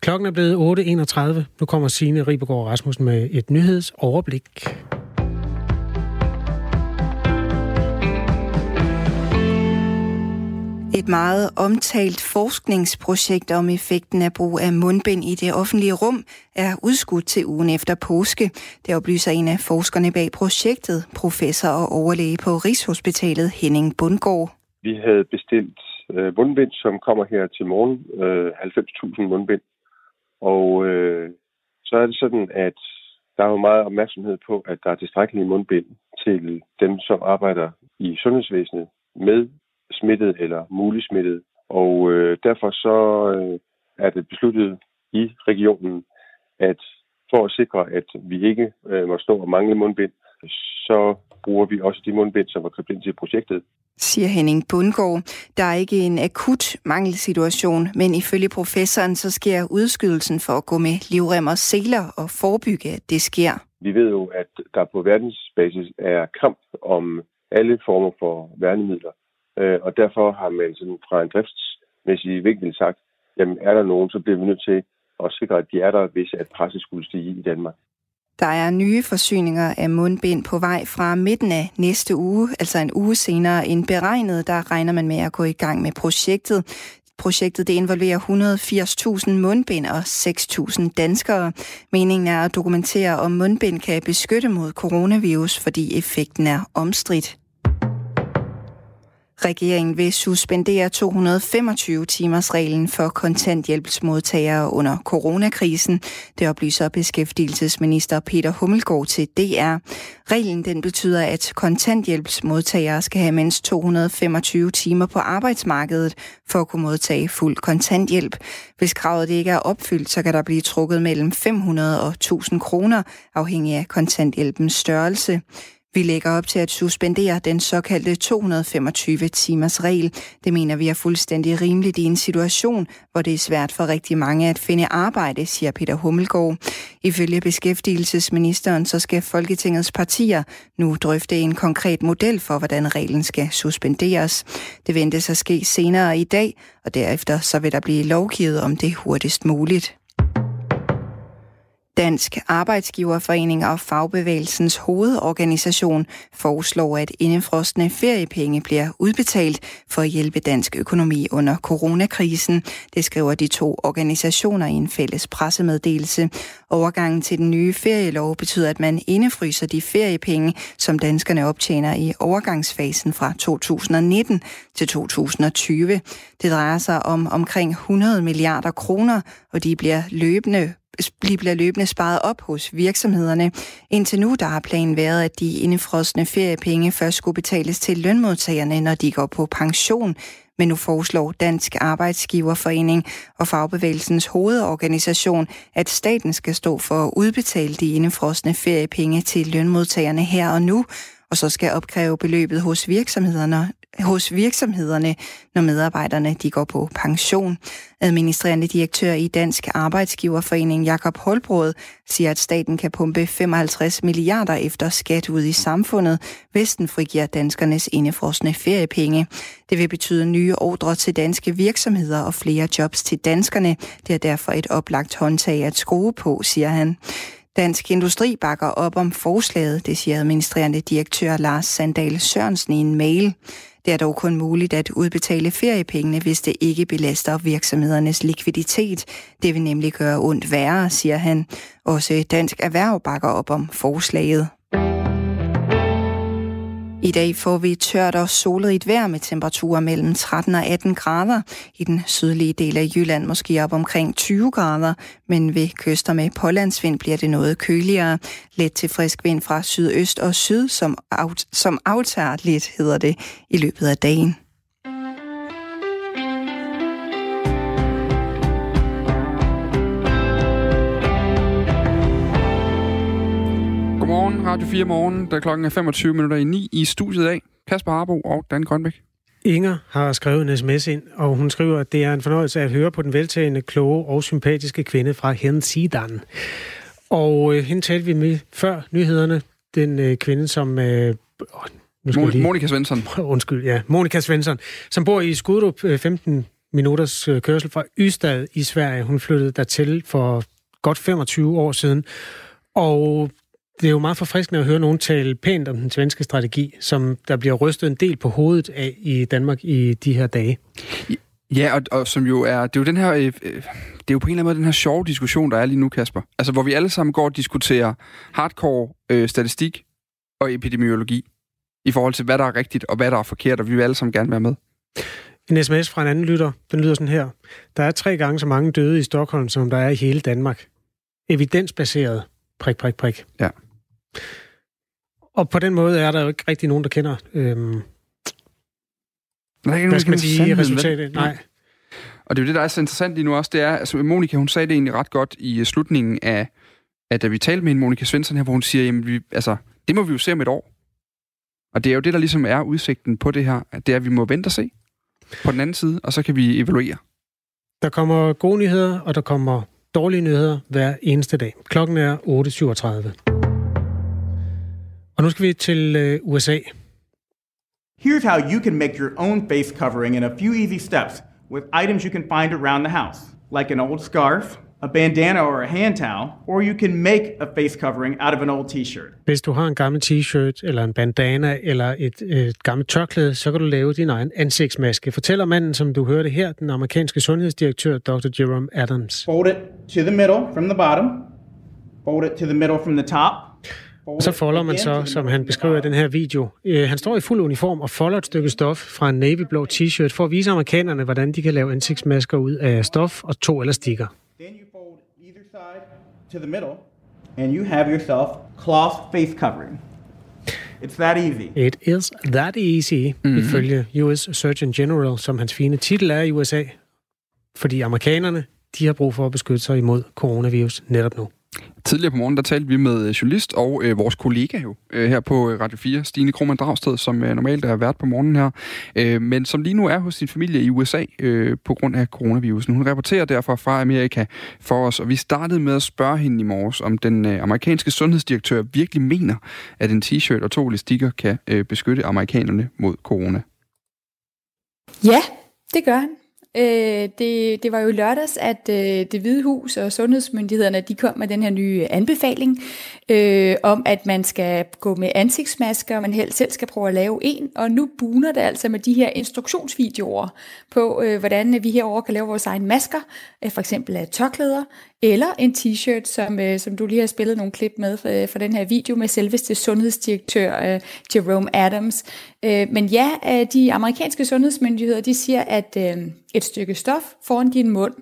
Klokken er blevet 8.31. Nu kommer Signe Ribergaard Rasmussen med et nyhedsoverblik. Et meget omtalt forskningsprojekt om effekten af brug af mundbind i det offentlige rum er udskudt til ugen efter påske. Det oplyser en af forskerne bag projektet, professor og overlæge på Rigshospitalet Henning Bundgaard. Vi havde bestilt øh, mundbind, som kommer her til morgen. Øh, 90.000 mundbind. Og øh, så er det sådan, at der er jo meget opmærksomhed på, at der er tilstrækkelige mundbind til dem, som arbejder i sundhedsvæsenet med smittet eller muligt smittet. Og øh, derfor så øh, er det besluttet i regionen, at for at sikre, at vi ikke øh, må stå og mangle mundbind, så bruger vi også de mundbind, som var købt ind til projektet siger Henning Bundgaard. Der er ikke en akut mangelsituation, men ifølge professoren så sker udskydelsen for at gå med livrem og seler og forebygge, at det sker. Vi ved jo, at der på verdensbasis er kamp om alle former for værnemidler, øh, og derfor har man sådan fra en driftsmæssig vinkel sagt, jamen er der nogen, så bliver vi nødt til at sikre, at de er der, hvis at presset skulle stige i Danmark. Der er nye forsyninger af mundbind på vej fra midten af næste uge, altså en uge senere end beregnet. Der regner man med at gå i gang med projektet. Projektet det involverer 180.000 mundbind og 6.000 danskere. Meningen er at dokumentere, om mundbind kan beskytte mod coronavirus, fordi effekten er omstridt. Regeringen vil suspendere 225-timers-reglen for kontanthjælpsmodtagere under coronakrisen. Det oplyser beskæftigelsesminister Peter Hummelgaard til DR. Reglen den betyder, at kontanthjælpsmodtagere skal have mindst 225 timer på arbejdsmarkedet for at kunne modtage fuld kontanthjælp. Hvis kravet ikke er opfyldt, så kan der blive trukket mellem 500 og 1000 kroner, afhængig af kontanthjælpens størrelse. Vi lægger op til at suspendere den såkaldte 225-timers regel. Det mener vi er fuldstændig rimeligt i en situation, hvor det er svært for rigtig mange at finde arbejde, siger Peter Hummelgaard. Ifølge beskæftigelsesministeren så skal Folketingets partier nu drøfte en konkret model for, hvordan reglen skal suspenderes. Det ventes at ske senere i dag, og derefter så vil der blive lovgivet om det hurtigst muligt. Dansk Arbejdsgiverforening og Fagbevægelsens hovedorganisation foreslår, at indefrostende feriepenge bliver udbetalt for at hjælpe dansk økonomi under coronakrisen. Det skriver de to organisationer i en fælles pressemeddelelse. Overgangen til den nye ferielov betyder, at man indefryser de feriepenge, som danskerne optjener i overgangsfasen fra 2019 til 2020. Det drejer sig om omkring 100 milliarder kroner, og de bliver løbende bliver løbende sparet op hos virksomhederne. Indtil nu der har planen været, at de indefrosne feriepenge først skulle betales til lønmodtagerne, når de går på pension. Men nu foreslår Dansk Arbejdsgiverforening og Fagbevægelsens hovedorganisation, at staten skal stå for at udbetale de indefrosne feriepenge til lønmodtagerne her og nu, og så skal opkræve beløbet hos virksomhederne, hos virksomhederne, når medarbejderne de går på pension. Administrerende direktør i Dansk Arbejdsgiverforening Jakob Holbrod siger, at staten kan pumpe 55 milliarder efter skat ud i samfundet, hvis den frigiver danskernes indefrosne feriepenge. Det vil betyde nye ordre til danske virksomheder og flere jobs til danskerne. Det er derfor et oplagt håndtag at skrue på, siger han. Dansk Industri bakker op om forslaget, det siger administrerende direktør Lars Sandal Sørensen i en mail. Det er dog kun muligt at udbetale feriepengene, hvis det ikke belaster virksomhedernes likviditet. Det vil nemlig gøre ondt værre, siger han. Også Dansk Erhverv bakker op om forslaget. I dag får vi tørt og solrigt vejr med temperaturer mellem 13 og 18 grader. I den sydlige del af Jylland måske op omkring 20 grader, men ved kyster med pålandsvind bliver det noget køligere. Let til frisk vind fra sydøst og syd, som, out, som aftager lidt, hedder det, i løbet af dagen. Godmorgen, Radio 4 Morgen, der klokken er 25 minutter i 9 i studiet af Kasper Harbo og Dan Grønbæk. Inger har skrevet en sms ind, og hun skriver, at det er en fornøjelse at høre på den veltagende, kloge og sympatiske kvinde fra Hensidan. Og øh, hende talte vi med før nyhederne. Den øh, kvinde, som... Øh, nu Mon- lige... Monika Svensson. Undskyld, ja. Monika Svensson, som bor i Skudrup, øh, 15 minutters øh, kørsel fra Ystad i Sverige. Hun flyttede dertil for godt 25 år siden. Og det er jo meget forfriskende at høre nogen tale pænt om den svenske strategi, som der bliver rystet en del på hovedet af i Danmark i de her dage. Ja, og, og som jo er, det er jo den her, øh, det er jo på en eller anden måde den her sjove diskussion, der er lige nu, Kasper. Altså, hvor vi alle sammen går og diskuterer hardcore øh, statistik og epidemiologi i forhold til, hvad der er rigtigt og hvad der er forkert, og vi vil alle sammen gerne være med. En sms fra en anden lytter, den lyder sådan her. Der er tre gange så mange døde i Stockholm, som der er i hele Danmark. Evidensbaseret. Prik, prik, prik. Ja. Og på den måde er der jo ikke rigtig nogen, der kender... Øhm, der er ikke hvad skal man sige? Resultatet? Nej. Og det er jo det, der er så interessant lige nu også, det er, altså Monika, hun sagde det egentlig ret godt i øh, slutningen af, at da vi talte med en Monika Svensson her, hvor hun siger, jamen vi, altså, det må vi jo se om et år. Og det er jo det, der ligesom er udsigten på det her, at det er, at vi må vente og se på den anden side, og så kan vi evaluere. Der kommer gode nyheder, og der kommer dårlige nyheder hver eneste dag. Klokken er 8.37. Og nu skal vi til øh, USA. Here's how you can make your own face covering in a few easy steps with items you can find around the house, like an old scarf, a bandana or a hand towel, or you can make a face covering out of an old t-shirt. Hvis du har en gammel t-shirt, eller en bandana, eller et, et gammelt tørklæde, så kan du lave din egen ansigtsmaske. Fortæller manden, som du hørte her, den amerikanske sundhedsdirektør, Dr. Jerome Adams. Fold it to the middle from the bottom. Fold it to the middle from the top. Og så folder man så, som han beskriver i den her video. Øh, han står i fuld uniform og folder et stykke stof fra en navyblå t-shirt for at vise amerikanerne, hvordan de kan lave ansigtsmasker ud af stof og to eller stikker. Then you fold either side to the middle, and you have yourself cloth face covering. It's that easy. It is that easy, mm-hmm. ifølge US Surgeon General, som hans fine titel er i USA. Fordi amerikanerne, de har brug for at beskytte sig imod coronavirus netop nu. Tidligere på morgen, der talte vi med øh, journalist og øh, vores kollega jo, øh, her på øh, Radio 4, Stine Krohmann Dragsted, som øh, normalt er vært på morgenen her, øh, men som lige nu er hos sin familie i USA øh, på grund af coronavirusen. Hun rapporterer derfor fra Amerika for os, og vi startede med at spørge hende i morges, om den øh, amerikanske sundhedsdirektør virkelig mener, at en t-shirt og to elastikker kan øh, beskytte amerikanerne mod corona. Ja, det gør han. Øh, det, det var jo lørdags, at øh, det Hvide Hus og sundhedsmyndighederne de kom med den her nye anbefaling øh, om, at man skal gå med ansigtsmasker, man helst selv skal prøve at lave en, og nu buner det altså med de her instruktionsvideoer på, øh, hvordan vi herover kan lave vores egne masker, øh, for eksempel af tørklæder, eller en t-shirt, som, øh, som du lige har spillet nogle klip med for, for den her video med selveste sundhedsdirektør øh, Jerome Adams. Øh, men ja, øh, de amerikanske sundhedsmyndigheder, de siger, at øh, et stykke stof foran din mund,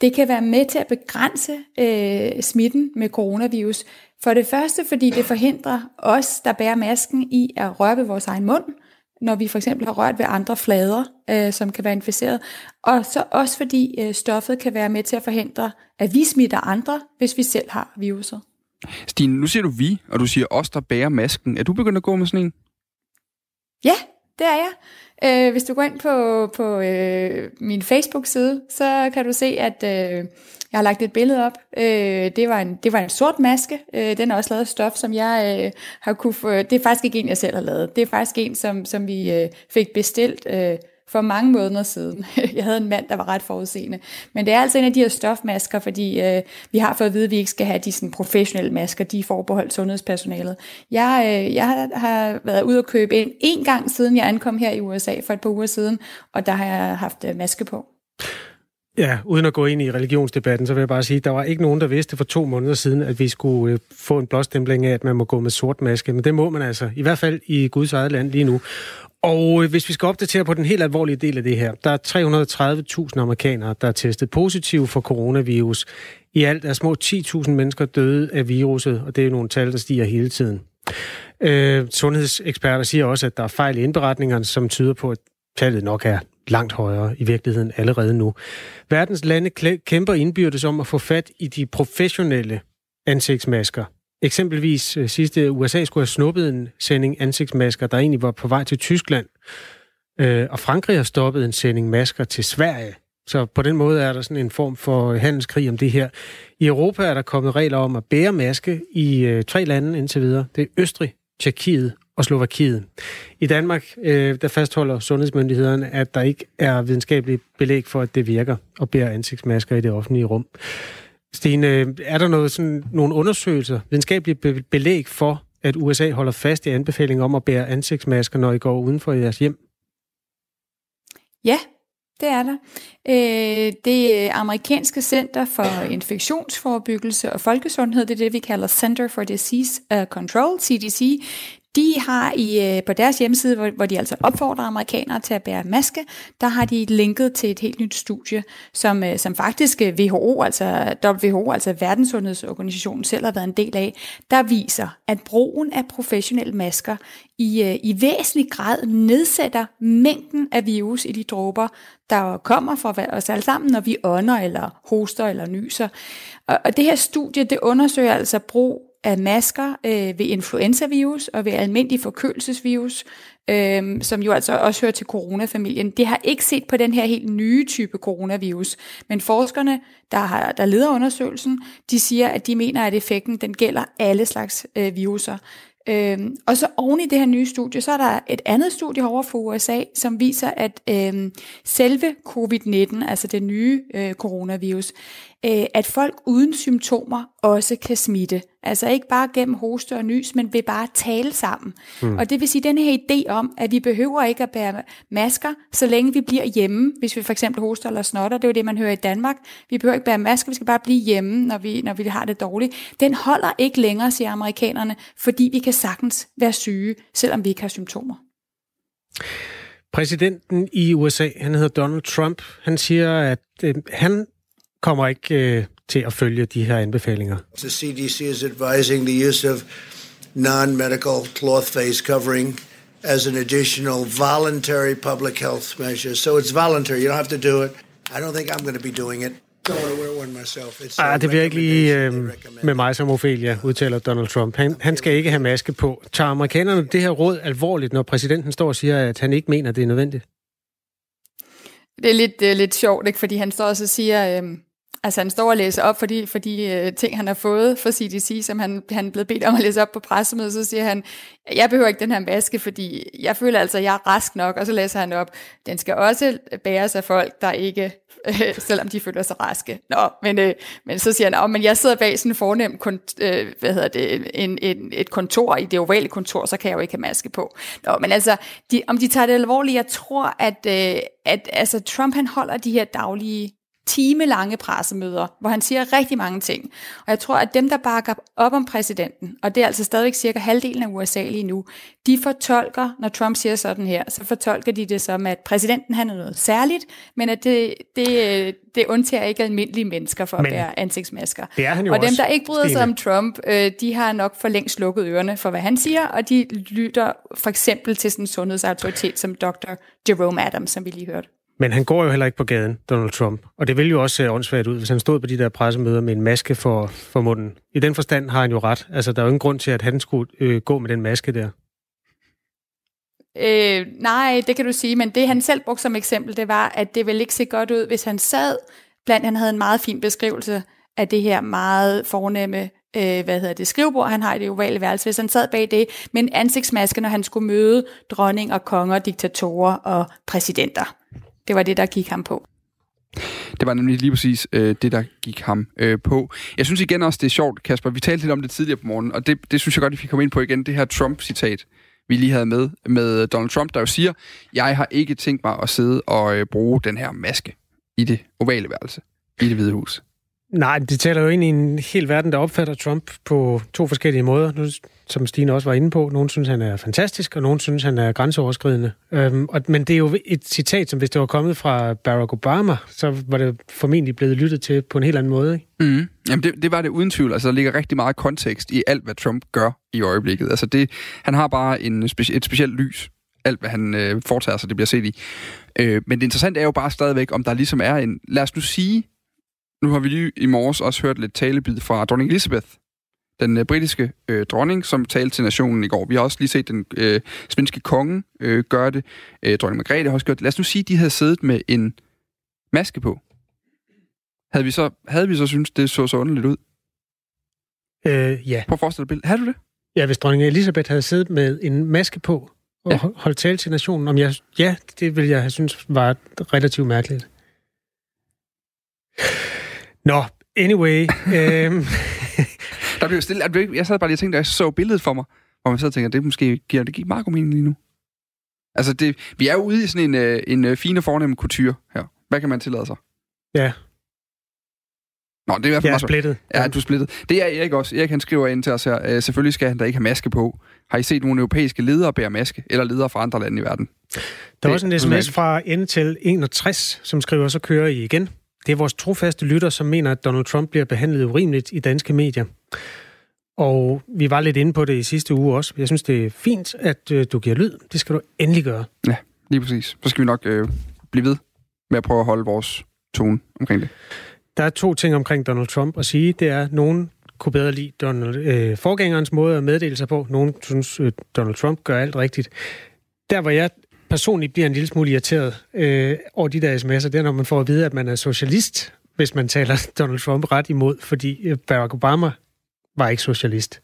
det kan være med til at begrænse øh, smitten med coronavirus. For det første, fordi det forhindrer os, der bærer masken, i at røre ved vores egen mund, når vi for eksempel har rørt ved andre flader, øh, som kan være inficeret. Og så også fordi øh, stoffet kan være med til at forhindre, at vi smitter andre, hvis vi selv har viruset. Stine, nu siger du vi, og du siger os, der bærer masken. Er du begyndt at gå med sådan en? Ja, det er jeg. Øh, hvis du går ind på, på øh, min Facebook-side, så kan du se, at øh, jeg har lagt et billede op. Øh, det, var en, det var en sort maske. Øh, den er også lavet af stof, som jeg øh, har kunne få. Det er faktisk ikke en, jeg selv har lavet. Det er faktisk en, som, som vi øh, fik bestilt øh, for mange måneder siden. Jeg havde en mand, der var ret forudseende. Men det er altså en af de her stofmasker, fordi øh, vi har fået at vide, at vi ikke skal have de sådan, professionelle masker, de er forbeholdt sundhedspersonalet. Jeg, øh, jeg har, været ude og købe en en gang siden jeg ankom her i USA for et par uger siden, og der har jeg haft øh, maske på. Ja, uden at gå ind i religionsdebatten, så vil jeg bare sige, at der var ikke nogen, der vidste for to måneder siden, at vi skulle øh, få en blåstempling af, at man må gå med sort maske. Men det må man altså, i hvert fald i Guds eget land lige nu. Og øh, hvis vi skal opdatere på den helt alvorlige del af det her, der er 330.000 amerikanere, der er testet positiv for coronavirus. I alt er små 10.000 mennesker døde af viruset, og det er nogle tal, der stiger hele tiden. Øh, sundhedseksperter siger også, at der er fejl i indberetningerne, som tyder på, at tallet nok er langt højere i virkeligheden allerede nu. Verdens lande kæmper indbyrdes om at få fat i de professionelle ansigtsmasker. Eksempelvis øh, sidste USA skulle have snuppet en sending ansigtsmasker, der egentlig var på vej til Tyskland. Øh, og Frankrig har stoppet en sending masker til Sverige. Så på den måde er der sådan en form for handelskrig om det her. I Europa er der kommet regler om at bære maske i øh, tre lande indtil videre. Det er Østrig, Tjekkiet og Slovakiet. I Danmark, øh, der fastholder sundhedsmyndighederne, at der ikke er videnskabeligt belæg for, at det virker at bære ansigtsmasker i det offentlige rum. Stine, er der noget, sådan, nogle undersøgelser, videnskabelige belæg for, at USA holder fast i anbefalingen om at bære ansigtsmasker, når I går uden for jeres hjem? Ja, det er der. Øh, det amerikanske Center for Infektionsforebyggelse og Folkesundhed, det er det, vi kalder Center for Disease øh, Control, CDC, de har i, øh, på deres hjemmeside, hvor, hvor de altså opfordrer amerikanere til at bære maske, der har de linket til et helt nyt studie, som, øh, som faktisk øh, WHO, altså WHO, altså Verdenssundhedsorganisationen selv har været en del af, der viser, at brugen af professionelle masker i, i væsentlig grad nedsætter mængden af virus i de dråber, der kommer fra os alle sammen, når vi ånder eller hoster eller nyser. Og, og det her studie, det undersøger altså brug af masker øh, ved influenzavirus og ved almindelig forkølelsesvirus, øh, som jo altså også hører til coronafamilien. Det har ikke set på den her helt nye type coronavirus, men forskerne, der, har, der leder undersøgelsen, de siger, at de mener, at effekten den gælder alle slags øh, viruser. Øhm, og så oven i det her nye studie, så er der et andet studie over for USA, som viser, at øhm, selve covid-19, altså det nye øh, coronavirus, øh, at folk uden symptomer også kan smitte. Altså ikke bare gennem hoste og nys, men ved bare tale sammen. Mm. Og det vil sige den her idé om, at vi behøver ikke at bære masker, så længe vi bliver hjemme, hvis vi for eksempel hoster eller snotter. Det er jo det, man hører i Danmark. Vi behøver ikke bære masker, vi skal bare blive hjemme, når vi, når vi har det dårligt. Den holder ikke længere, siger amerikanerne, fordi vi kan sagtens være syge, selvom vi ikke har symptomer. Præsidenten i USA, han hedder Donald Trump, han siger, at øh, han kommer ikke øh, til at følge de her anbefalinger. The CDC is advising the use of non-medical cloth face covering as an additional voluntary public health measure. So it's voluntary. You don't have to do it. I don't think I'm going to be doing it. Ah, det bliver ikke lige øh, med mig som Ophelia, udtaler Donald Trump. Han, han skal ikke have maske på. Tager amerikanerne det her råd alvorligt, når præsidenten står og siger, at han ikke mener, det er nødvendigt? Det er lidt, det er lidt sjovt, ikke? fordi han står og så siger, øh, Altså han står og læser op for de, for de øh, ting, han har fået fra CDC, som han, han er blevet bedt om at læse op på pressemødet, så siger han, jeg behøver ikke den her maske, fordi jeg føler altså, at jeg er rask nok, og så læser han op, den skal også bæres af folk, der ikke, øh, selvom de føler sig raske. Nå, men, øh, men så siger han, men jeg sidder bag sådan en fornem, kont- hvad hedder det, en, en, et kontor, i det ovale kontor, så kan jeg jo ikke have maske på. Nå, men altså, de, om de tager det alvorligt, jeg tror, at, at altså, Trump han holder de her daglige timelange pressemøder, hvor han siger rigtig mange ting. Og jeg tror, at dem, der bakker op om præsidenten, og det er altså stadigvæk cirka halvdelen af USA lige nu, de fortolker, når Trump siger sådan her, så fortolker de det som, at præsidenten han er noget særligt, men at det, det, det undtager ikke almindelige mennesker for at men, bære ansigtsmasker. Det er han jo og dem, der ikke bryder sig om Trump, øh, de har nok for længst lukket ørerne for, hvad han siger, og de lytter for eksempel til sådan en sundhedsautoritet som Dr. Jerome Adams, som vi lige hørte. Men han går jo heller ikke på gaden, Donald Trump. Og det ville jo også se åndssvagt ud, hvis han stod på de der pressemøder med en maske for, for munden. I den forstand har han jo ret. Altså, der er jo ingen grund til, at han skulle øh, gå med den maske der. Øh, nej, det kan du sige, men det han selv brugte som eksempel, det var, at det ville ikke se godt ud, hvis han sad blandt, han havde en meget fin beskrivelse af det her meget fornemme øh, hvad hedder det, skrivebord, han har i det ovale værelse, hvis han sad bag det med en ansigtsmaske, når han skulle møde dronning og konger, diktatorer og præsidenter. Det var det, der gik ham på. Det var nemlig lige præcis øh, det, der gik ham øh, på. Jeg synes igen også, det er sjovt, Kasper. Vi talte lidt om det tidligere på morgenen, og det, det synes jeg godt, at vi kan komme ind på igen. Det her Trump-citat, vi lige havde med, med Donald Trump, der jo siger, jeg har ikke tænkt mig at sidde og øh, bruge den her maske i det ovale værelse, i det hvide hus. Nej, det taler jo ind i en hel verden, der opfatter Trump på to forskellige måder. Nu, som Stine også var inde på. Nogle synes, han er fantastisk, og nogle synes, han er grænseoverskridende. Øhm, og, men det er jo et citat, som hvis det var kommet fra Barack Obama, så var det formentlig blevet lyttet til på en helt anden måde. Ikke? Mm. Jamen det, det var det uden tvivl. Altså, der ligger rigtig meget kontekst i alt, hvad Trump gør i øjeblikket. Altså, det, han har bare en speci- et specielt lys alt, hvad han øh, foretager sig, det bliver set i. Øh, men det interessante er jo bare stadigvæk, om der ligesom er en... Lad os nu sige, nu har vi lige i morges også hørt lidt talebid fra dronning Elizabeth, den øh, britiske øh, dronning, som talte til nationen i går. Vi har også lige set den øh, svenske konge øh, gøre det. Øh, dronning Margrethe har også gjort det. Lad os nu sige, at de havde siddet med en maske på. Havde vi så, havde vi så synes det så så underligt ud? Øh, ja. Prøv at forestille dig billedet. Havde du det? Ja, hvis dronning Elisabeth havde siddet med en maske på og ja. holdt tale til nationen, om jeg, ja, det ville jeg have synes var relativt mærkeligt. Nå, anyway. øhm. Der blev stille. Jeg sad bare lige og tænkte, at jeg så billedet for mig, hvor man så tænker, det måske giver det gik meget god mening lige nu. Altså, det, vi er jo ude i sådan en, øh, en, en fin og fornem kultur her. Hvad kan man tillade sig? Ja. Nå, det er i hvert fald jeg er splittet. Ja, du er splittet. Det er Erik også. Erik han skriver ind til os her, øh, selvfølgelig skal han da ikke have maske på. Har I set nogle europæiske ledere bære maske, eller ledere fra andre lande i verden? Der er også en sms fra N til 61, som skriver, så kører I igen. Det er vores trofaste lytter, som mener, at Donald Trump bliver behandlet urimeligt i danske medier. Og vi var lidt inde på det i sidste uge også. Jeg synes, det er fint, at øh, du giver lyd. Det skal du endelig gøre. Ja, lige præcis. Så skal vi nok øh, blive ved med at prøve at holde vores tone omkring det. Der er to ting omkring Donald Trump at sige. Det er, at nogen kunne bedre lide Donald, øh, forgængerens måde at meddele sig på. Nogen synes, at Donald Trump gør alt rigtigt. Der, hvor jeg personligt bliver en lille smule irriteret øh, over de der sms'er, det er, når man får at vide, at man er socialist, hvis man taler Donald Trump ret imod, fordi øh, Barack Obama var ikke socialist.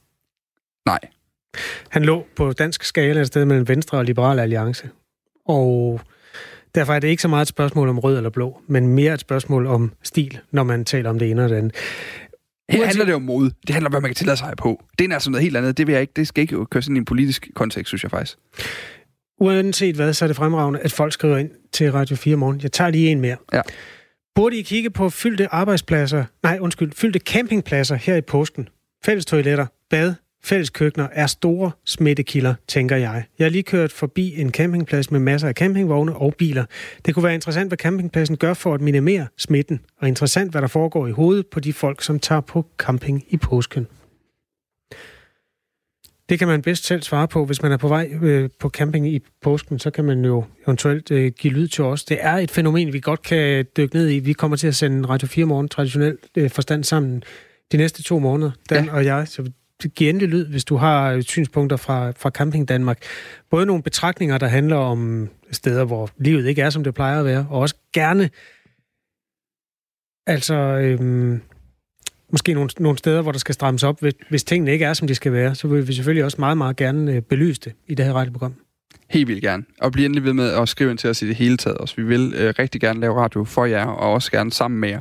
Nej. Han lå på dansk skala et sted mellem Venstre og Liberal Alliance. Og derfor er det ikke så meget et spørgsmål om rød eller blå, men mere et spørgsmål om stil, når man taler om det ene og det andet. Her handler det om mode. Det handler om, hvad man kan tillade sig på. Det er altså noget helt andet. Det, vil jeg ikke, det skal ikke køre sådan i en politisk kontekst, synes jeg faktisk. Uanset hvad, så er det fremragende, at folk skriver ind til Radio 4 morgen. Jeg tager lige en mere. Ja. Burde I kigge på fyldte arbejdspladser, nej undskyld, fyldte campingpladser her i påsken? Fælles toiletter, bad, fælles køkkener er store smittekilder, tænker jeg. Jeg har lige kørt forbi en campingplads med masser af campingvogne og biler. Det kunne være interessant, hvad campingpladsen gør for at minimere smitten, og interessant, hvad der foregår i hovedet på de folk, som tager på camping i påsken. Det kan man bedst selv svare på. Hvis man er på vej øh, på camping i påsken, så kan man jo eventuelt øh, give lyd til os. Det er et fænomen, vi godt kan dykke ned i. Vi kommer til at sende Radio 4 morgen traditionelt øh, forstand sammen de næste to måneder, Dan ja. og jeg. Så giv endelig lyd, hvis du har synspunkter fra, fra Camping Danmark. Både nogle betragtninger, der handler om steder, hvor livet ikke er, som det plejer at være, og også gerne altså øhm, måske nogle, nogle steder, hvor der skal strammes op, hvis, hvis tingene ikke er, som de skal være, så vil vi selvfølgelig også meget, meget gerne øh, belyse det i det her radioprogram. Helt vildt gerne. Og bliv endelig ved med at skrive ind til os i det hele taget også. Vi vil øh, rigtig gerne lave radio for jer, og også gerne sammen med jer,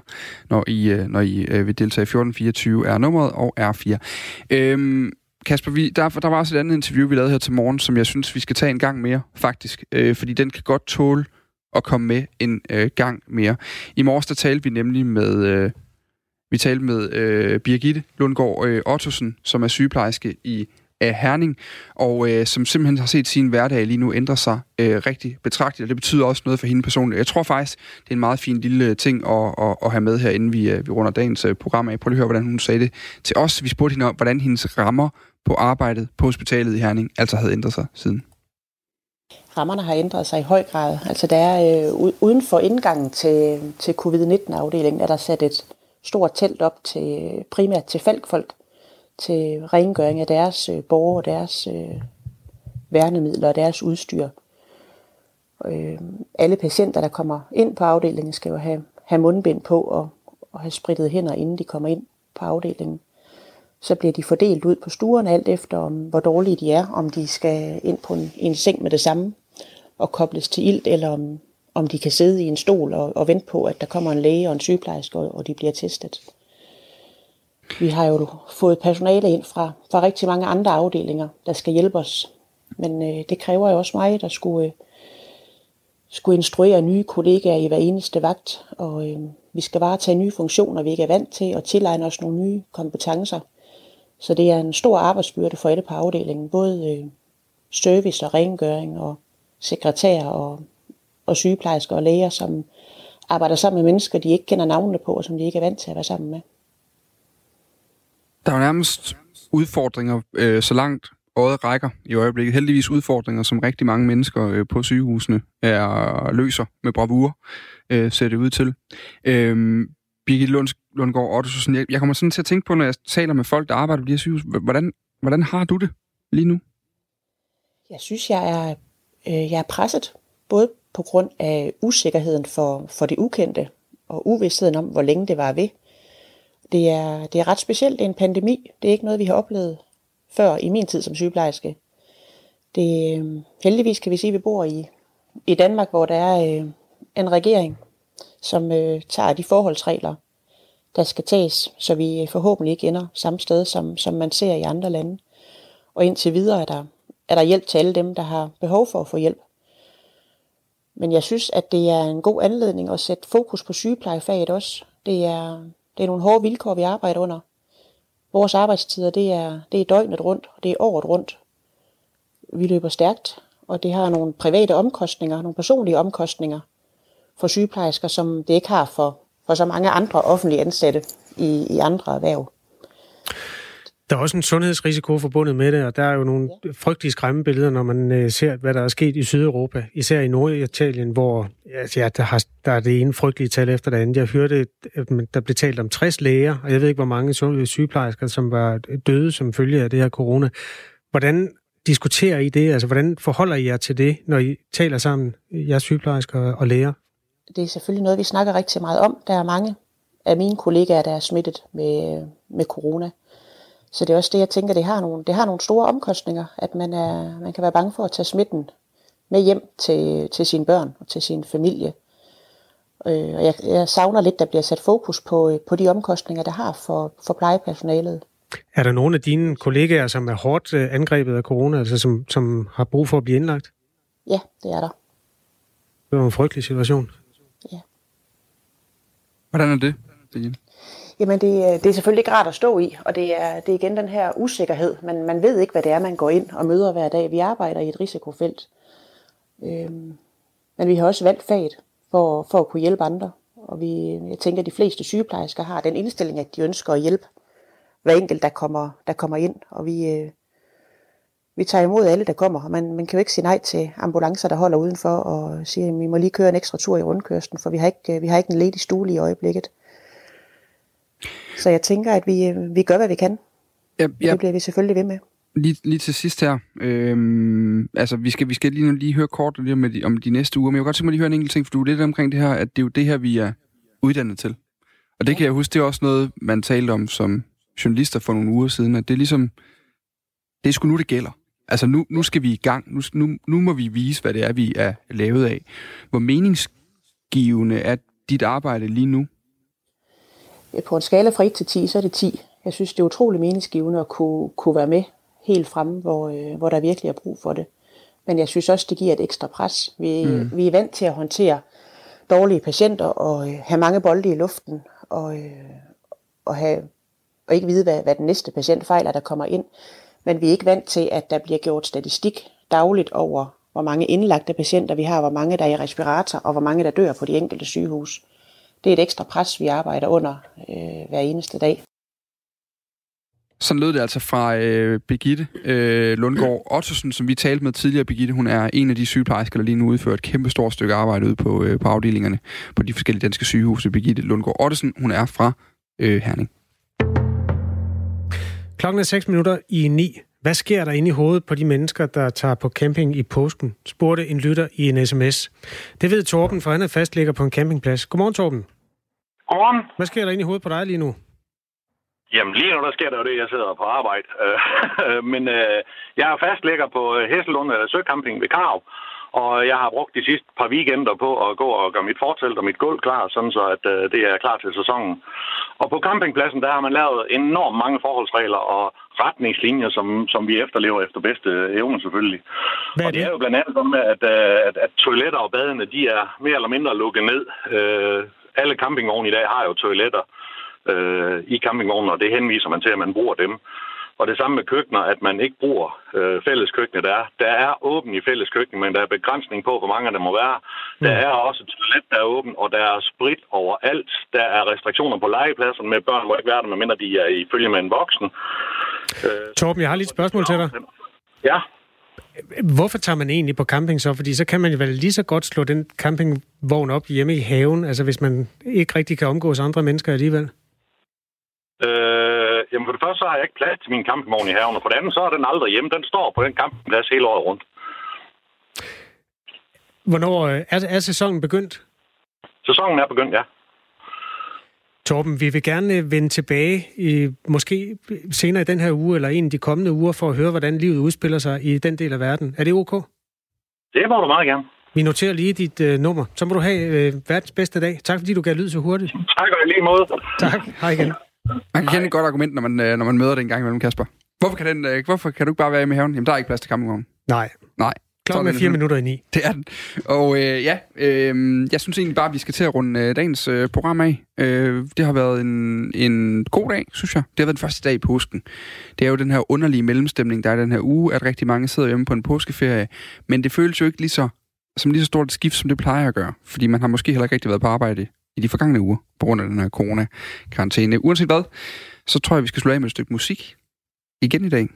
når I, øh, når I øh, vil deltage. i 1424 er nummeret, og R4. Øhm, Kasper, vi, der, der var også et andet interview, vi lavede her til morgen, som jeg synes, vi skal tage en gang mere, faktisk. Øh, fordi den kan godt tåle at komme med en øh, gang mere. I morges, der talte vi nemlig med... Øh, vi talte med øh, Birgitte Lundgaard øh, Ottosen, som er sygeplejerske i af Herning, og øh, som simpelthen har set sin hverdag lige nu ændre sig øh, rigtig betragteligt, og det betyder også noget for hende personligt. Jeg tror faktisk, det er en meget fin lille øh, ting at, at, at have med her, inden vi, øh, vi runder dagens øh, program af. Prøv lige at høre, hvordan hun sagde det til os. Vi spurgte hende om, hvordan hendes rammer på arbejdet på hospitalet i Herning altså havde ændret sig siden. Rammerne har ændret sig i høj grad. Altså der er øh, uden for indgangen til, til covid-19-afdelingen, er der sat et stort telt op til primært til falkfolk, til rengøring af deres øh, borgere deres øh, værnemidler og deres udstyr. Øh, alle patienter, der kommer ind på afdelingen, skal jo have, have mundbind på og, og have spritet hænder, inden de kommer ind på afdelingen. Så bliver de fordelt ud på stuerne alt efter, om, hvor dårlige de er, om de skal ind på en, en seng med det samme og kobles til ilt, eller om, om de kan sidde i en stol og, og vente på, at der kommer en læge og en sygeplejerske, og, og de bliver testet. Vi har jo fået personale ind fra, fra rigtig mange andre afdelinger, der skal hjælpe os. Men øh, det kræver jo også mig, der skulle, øh, skulle instruere nye kollegaer i hver eneste vagt. Og øh, vi skal bare tage nye funktioner, vi ikke er vant til, og tilegne os nogle nye kompetencer. Så det er en stor arbejdsbyrde for alle på afdelingen. Både øh, service og rengøring og sekretær og, og sygeplejersker og læger, som arbejder sammen med mennesker, de ikke kender navnene på, og som de ikke er vant til at være sammen med. Der er jo nærmest udfordringer øh, så langt øjet rækker i øjeblikket. Heldigvis udfordringer, som rigtig mange mennesker øh, på sygehusene er løser med bravur, øh, ser det ud til. Øh, Birgit Lund, Lundgaard Ottesen, jeg, jeg kommer sådan til at tænke på, når jeg taler med folk, der arbejder på de her sygehus, hvordan, hvordan har du det lige nu? Jeg synes, jeg er, øh, jeg er presset, både på grund af usikkerheden for, for det ukendte, og uvidstheden om, hvor længe det var ved. Det er, det er ret specielt. Det er en pandemi. Det er ikke noget, vi har oplevet før i min tid som sygeplejerske. Det, øhm, heldigvis kan vi sige, at vi bor i, i Danmark, hvor der er øh, en regering, som øh, tager de forholdsregler, der skal tages, så vi øh, forhåbentlig ikke ender samme sted, som, som man ser i andre lande. Og indtil videre er der, er der hjælp til alle dem, der har behov for at få hjælp. Men jeg synes, at det er en god anledning at sætte fokus på sygeplejefaget også. Det er, det er nogle hårde vilkår, vi arbejder under. Vores arbejdstider, det er, det er døgnet rundt, og det er året rundt. Vi løber stærkt, og det har nogle private omkostninger, nogle personlige omkostninger for sygeplejersker, som det ikke har for, for så mange andre offentlige ansatte i, i andre erhverv. Der er også en sundhedsrisiko forbundet med det, og der er jo nogle frygtelige skræmmebilleder, når man øh, ser, hvad der er sket i Sydeuropa. Især i Norditalien, hvor altså, ja, der, har, der er det ene frygtelige tal efter det andet. Jeg hørte, at der blev talt om 60 læger, og jeg ved ikke, hvor mange sygeplejersker, som var døde som følge af det her corona. Hvordan diskuterer I det? Altså, hvordan forholder I jer til det, når I taler sammen, jeres sygeplejersker og læger? Det er selvfølgelig noget, vi snakker rigtig meget om. Der er mange af mine kollegaer, der er smittet med, med corona. Så det er også det, jeg tænker, det har nogle, det har nogle store omkostninger, at man, er, man kan være bange for at tage smitten med hjem til, til sine børn og til sin familie. Øh, og jeg, jeg savner lidt, der bliver sat fokus på, på de omkostninger, der har for, for plejepersonalet. Er der nogle af dine kollegaer, som er hårdt øh, angrebet af corona, altså som, som har brug for at blive indlagt? Ja, det er der. Det var en frygtelig situation. Ja. Hvordan er det, det Jamen det, øh, det er selvfølgelig ikke rart at stå i, og det er, det er igen den her usikkerhed. Man, man ved ikke, hvad det er, man går ind og møder hver dag. Vi arbejder i et risikofelt. Øhm, men vi har også valgt faget for, for at kunne hjælpe andre. Og vi, jeg tænker, at de fleste sygeplejersker har den indstilling, at de ønsker at hjælpe hver enkelt, der kommer, der kommer ind. Og vi, øh, vi tager imod alle, der kommer. Og man, man kan jo ikke sige nej til ambulancer, der holder udenfor og siger, at vi må lige køre en ekstra tur i rundkørslen, for vi har ikke, øh, vi har ikke en ledig stue i øjeblikket. Så jeg tænker, at vi, vi gør, hvad vi kan. Ja, ja. Det bliver vi selvfølgelig ved med. Lige, lige til sidst her, øhm, altså vi skal, vi skal lige, lige høre kort lige om, de, om de næste uger, men jeg vil godt tænke mig lige høre en enkelt ting, for du er lidt omkring det her, at det er jo det her, vi er uddannet til. Og det kan jeg huske, det er også noget, man talte om som journalister for nogle uger siden, at det er ligesom, det er sgu nu, det gælder. Altså nu, nu skal vi i gang, nu, nu, nu må vi vise, hvad det er, vi er lavet af. Hvor meningsgivende er dit arbejde lige nu? På en skala fra 1 til 10, så er det 10. Jeg synes, det er utrolig meningsgivende at kunne, kunne være med helt fremme, hvor, øh, hvor der virkelig er brug for det. Men jeg synes også, det giver et ekstra pres. Vi, mm. vi er vant til at håndtere dårlige patienter og øh, have mange bolde i luften og, øh, og, have, og ikke vide, hvad, hvad den næste patient fejler, der kommer ind. Men vi er ikke vant til, at der bliver gjort statistik dagligt over, hvor mange indlagte patienter vi har, hvor mange der er i respirator og hvor mange der dør på de enkelte sygehus det er et ekstra pres, vi arbejder under øh, hver eneste dag. Sådan lød det altså fra øh, Birgitte øh, Lundgaard Ottosen, som vi talte med tidligere. Birgitte, hun er en af de sygeplejersker, der lige nu udfører et kæmpe stort stykke arbejde ude på, øh, på afdelingerne på de forskellige danske sygehuse. Birgitte Lundgaard Ottosen, hun er fra øh, Herning. Klokken er 6 minutter i 9. Hvad sker der inde i hovedet på de mennesker, der tager på camping i påsken? Spurgte en lytter i en sms. Det ved Torben, for han er fastligger på en campingplads. Godmorgen, Torben. Godmorgen. Hvad sker der inde i hovedet på dig lige nu? Jamen lige nu, der sker der jo det, jeg sidder på arbejde. Men øh, jeg er fastlægger på Hesselund Søcamping ved Karv. Og jeg har brugt de sidste par weekender på at gå og gøre mit fortelt og mit gulv klar, sådan så at øh, det er klar til sæsonen. Og på campingpladsen, der har man lavet enormt mange forholdsregler og retningslinjer, som, som vi efterlever efter bedste evne selvfølgelig. Hvad er det? Og det er jo blandt andet sådan, med, at, øh, at, at toiletter og badene, de er mere eller mindre lukket ned. Øh, alle campingvogne i dag har jo toiletter øh, i campingvognen, og det henviser man til, at man bruger dem. Og det samme med køkkener, at man ikke bruger øh, fælles køkkener. Der er, der er åben i fælles køkken, men der er begrænsning på, hvor mange der må være. Der mm. er også toilet, der er åben, og der er sprit overalt. Der er restriktioner på legepladserne med børn, må ikke være der, medmindre de er i følge med en voksen. Øh, Torben, jeg har lige et spørgsmål til dig. Ja. Hvorfor tager man egentlig på camping så? Fordi så kan man jo vel lige så godt slå den campingvogn op hjemme i haven, altså hvis man ikke rigtig kan omgås andre mennesker alligevel. Øh, jamen for det første, så har jeg ikke plads til min campingvogn i haven, og for det andet, så er den aldrig hjemme. Den står på den campingplads hele året rundt. Hvornår øh, er, er sæsonen begyndt? Sæsonen er begyndt, ja. Torben, vi vil gerne øh, vende tilbage, i, måske senere i den her uge, eller en af de kommende uger, for at høre, hvordan livet udspiller sig i den del af verden. Er det ok? Det må du meget gerne. Vi noterer lige dit øh, nummer. Så må du have øh, verdens bedste dag. Tak fordi du gav lyd så hurtigt. Tak og i lige måde. Tak. Hej igen. Man kan kende et godt argument, når man, øh, når man møder det en gang imellem, Kasper. Hvorfor kan, den, øh, hvorfor kan du ikke bare være med i haven? Jamen, der er ikke plads til campingvognen. Nej. Klokken er fire minutter i ni. Det er den. Og øh, ja, øh, jeg synes egentlig bare, at vi skal til at runde øh, dagens øh, program af. Øh, det har været en, en god dag, synes jeg. Det har været den første dag i påsken. Det er jo den her underlige mellemstemning, der er den her uge, at rigtig mange sidder hjemme på en påskeferie. Men det føles jo ikke lige så, som lige så stort et skift, som det plejer at gøre. Fordi man har måske heller ikke rigtig været på arbejde i de forgangne uger, på grund af den her corona-karantæne. Uanset hvad, så tror jeg, vi skal slå af med et stykke musik igen i dag.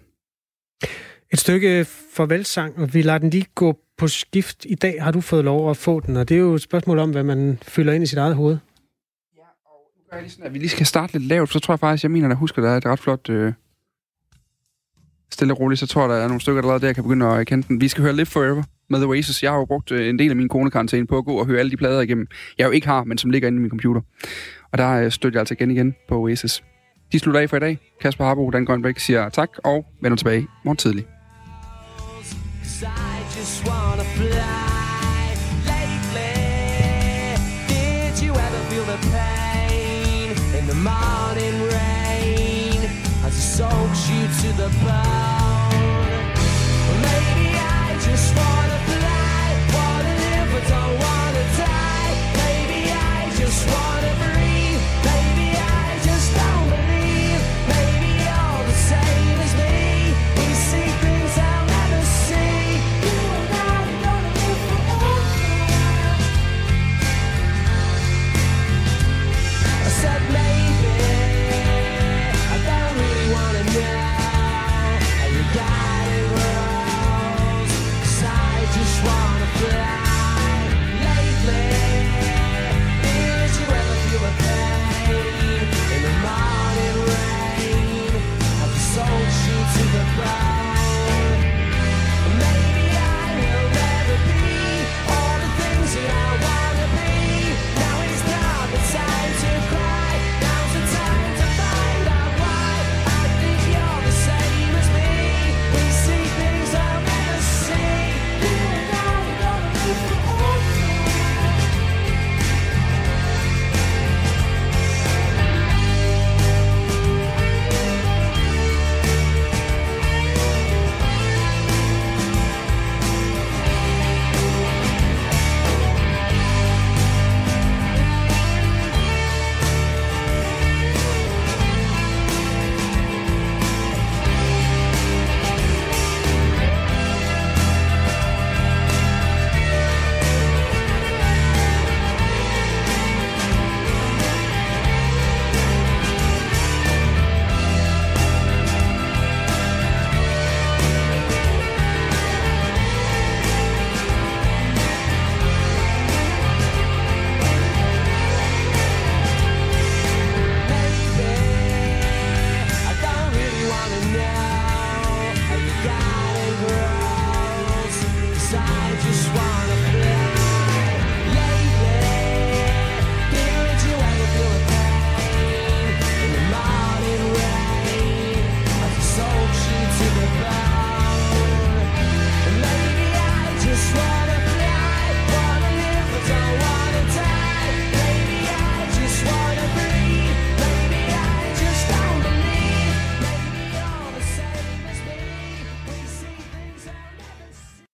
Et stykke farvelsang, og vi lader den lige gå på skift. I dag har du fået lov at få den, og det er jo et spørgsmål om, hvad man fylder ind i sit eget hoved. Ja, og nu gør jeg lige sådan, at vi lige skal starte lidt lavt, så tror jeg faktisk, jeg mener, at jeg husker, at der er et ret flot... Øh, stille og roligt, så tror jeg, der er nogle stykker, der der, jeg kan begynde at kende den. Vi skal høre Live Forever med The Oasis. Jeg har jo brugt øh, en del af min konekarantæne på at gå og høre alle de plader igennem. Jeg jo ikke har, men som ligger inde i min computer. Og der øh, støtter jeg altså igen igen på Oasis. De slutter af for i dag. Kasper Harbo, Dan Grønbæk siger tak og vender tilbage morgen tidlig. I just wanna fly lately. Did you ever feel the pain in the morning rain as it soaks you to the bone?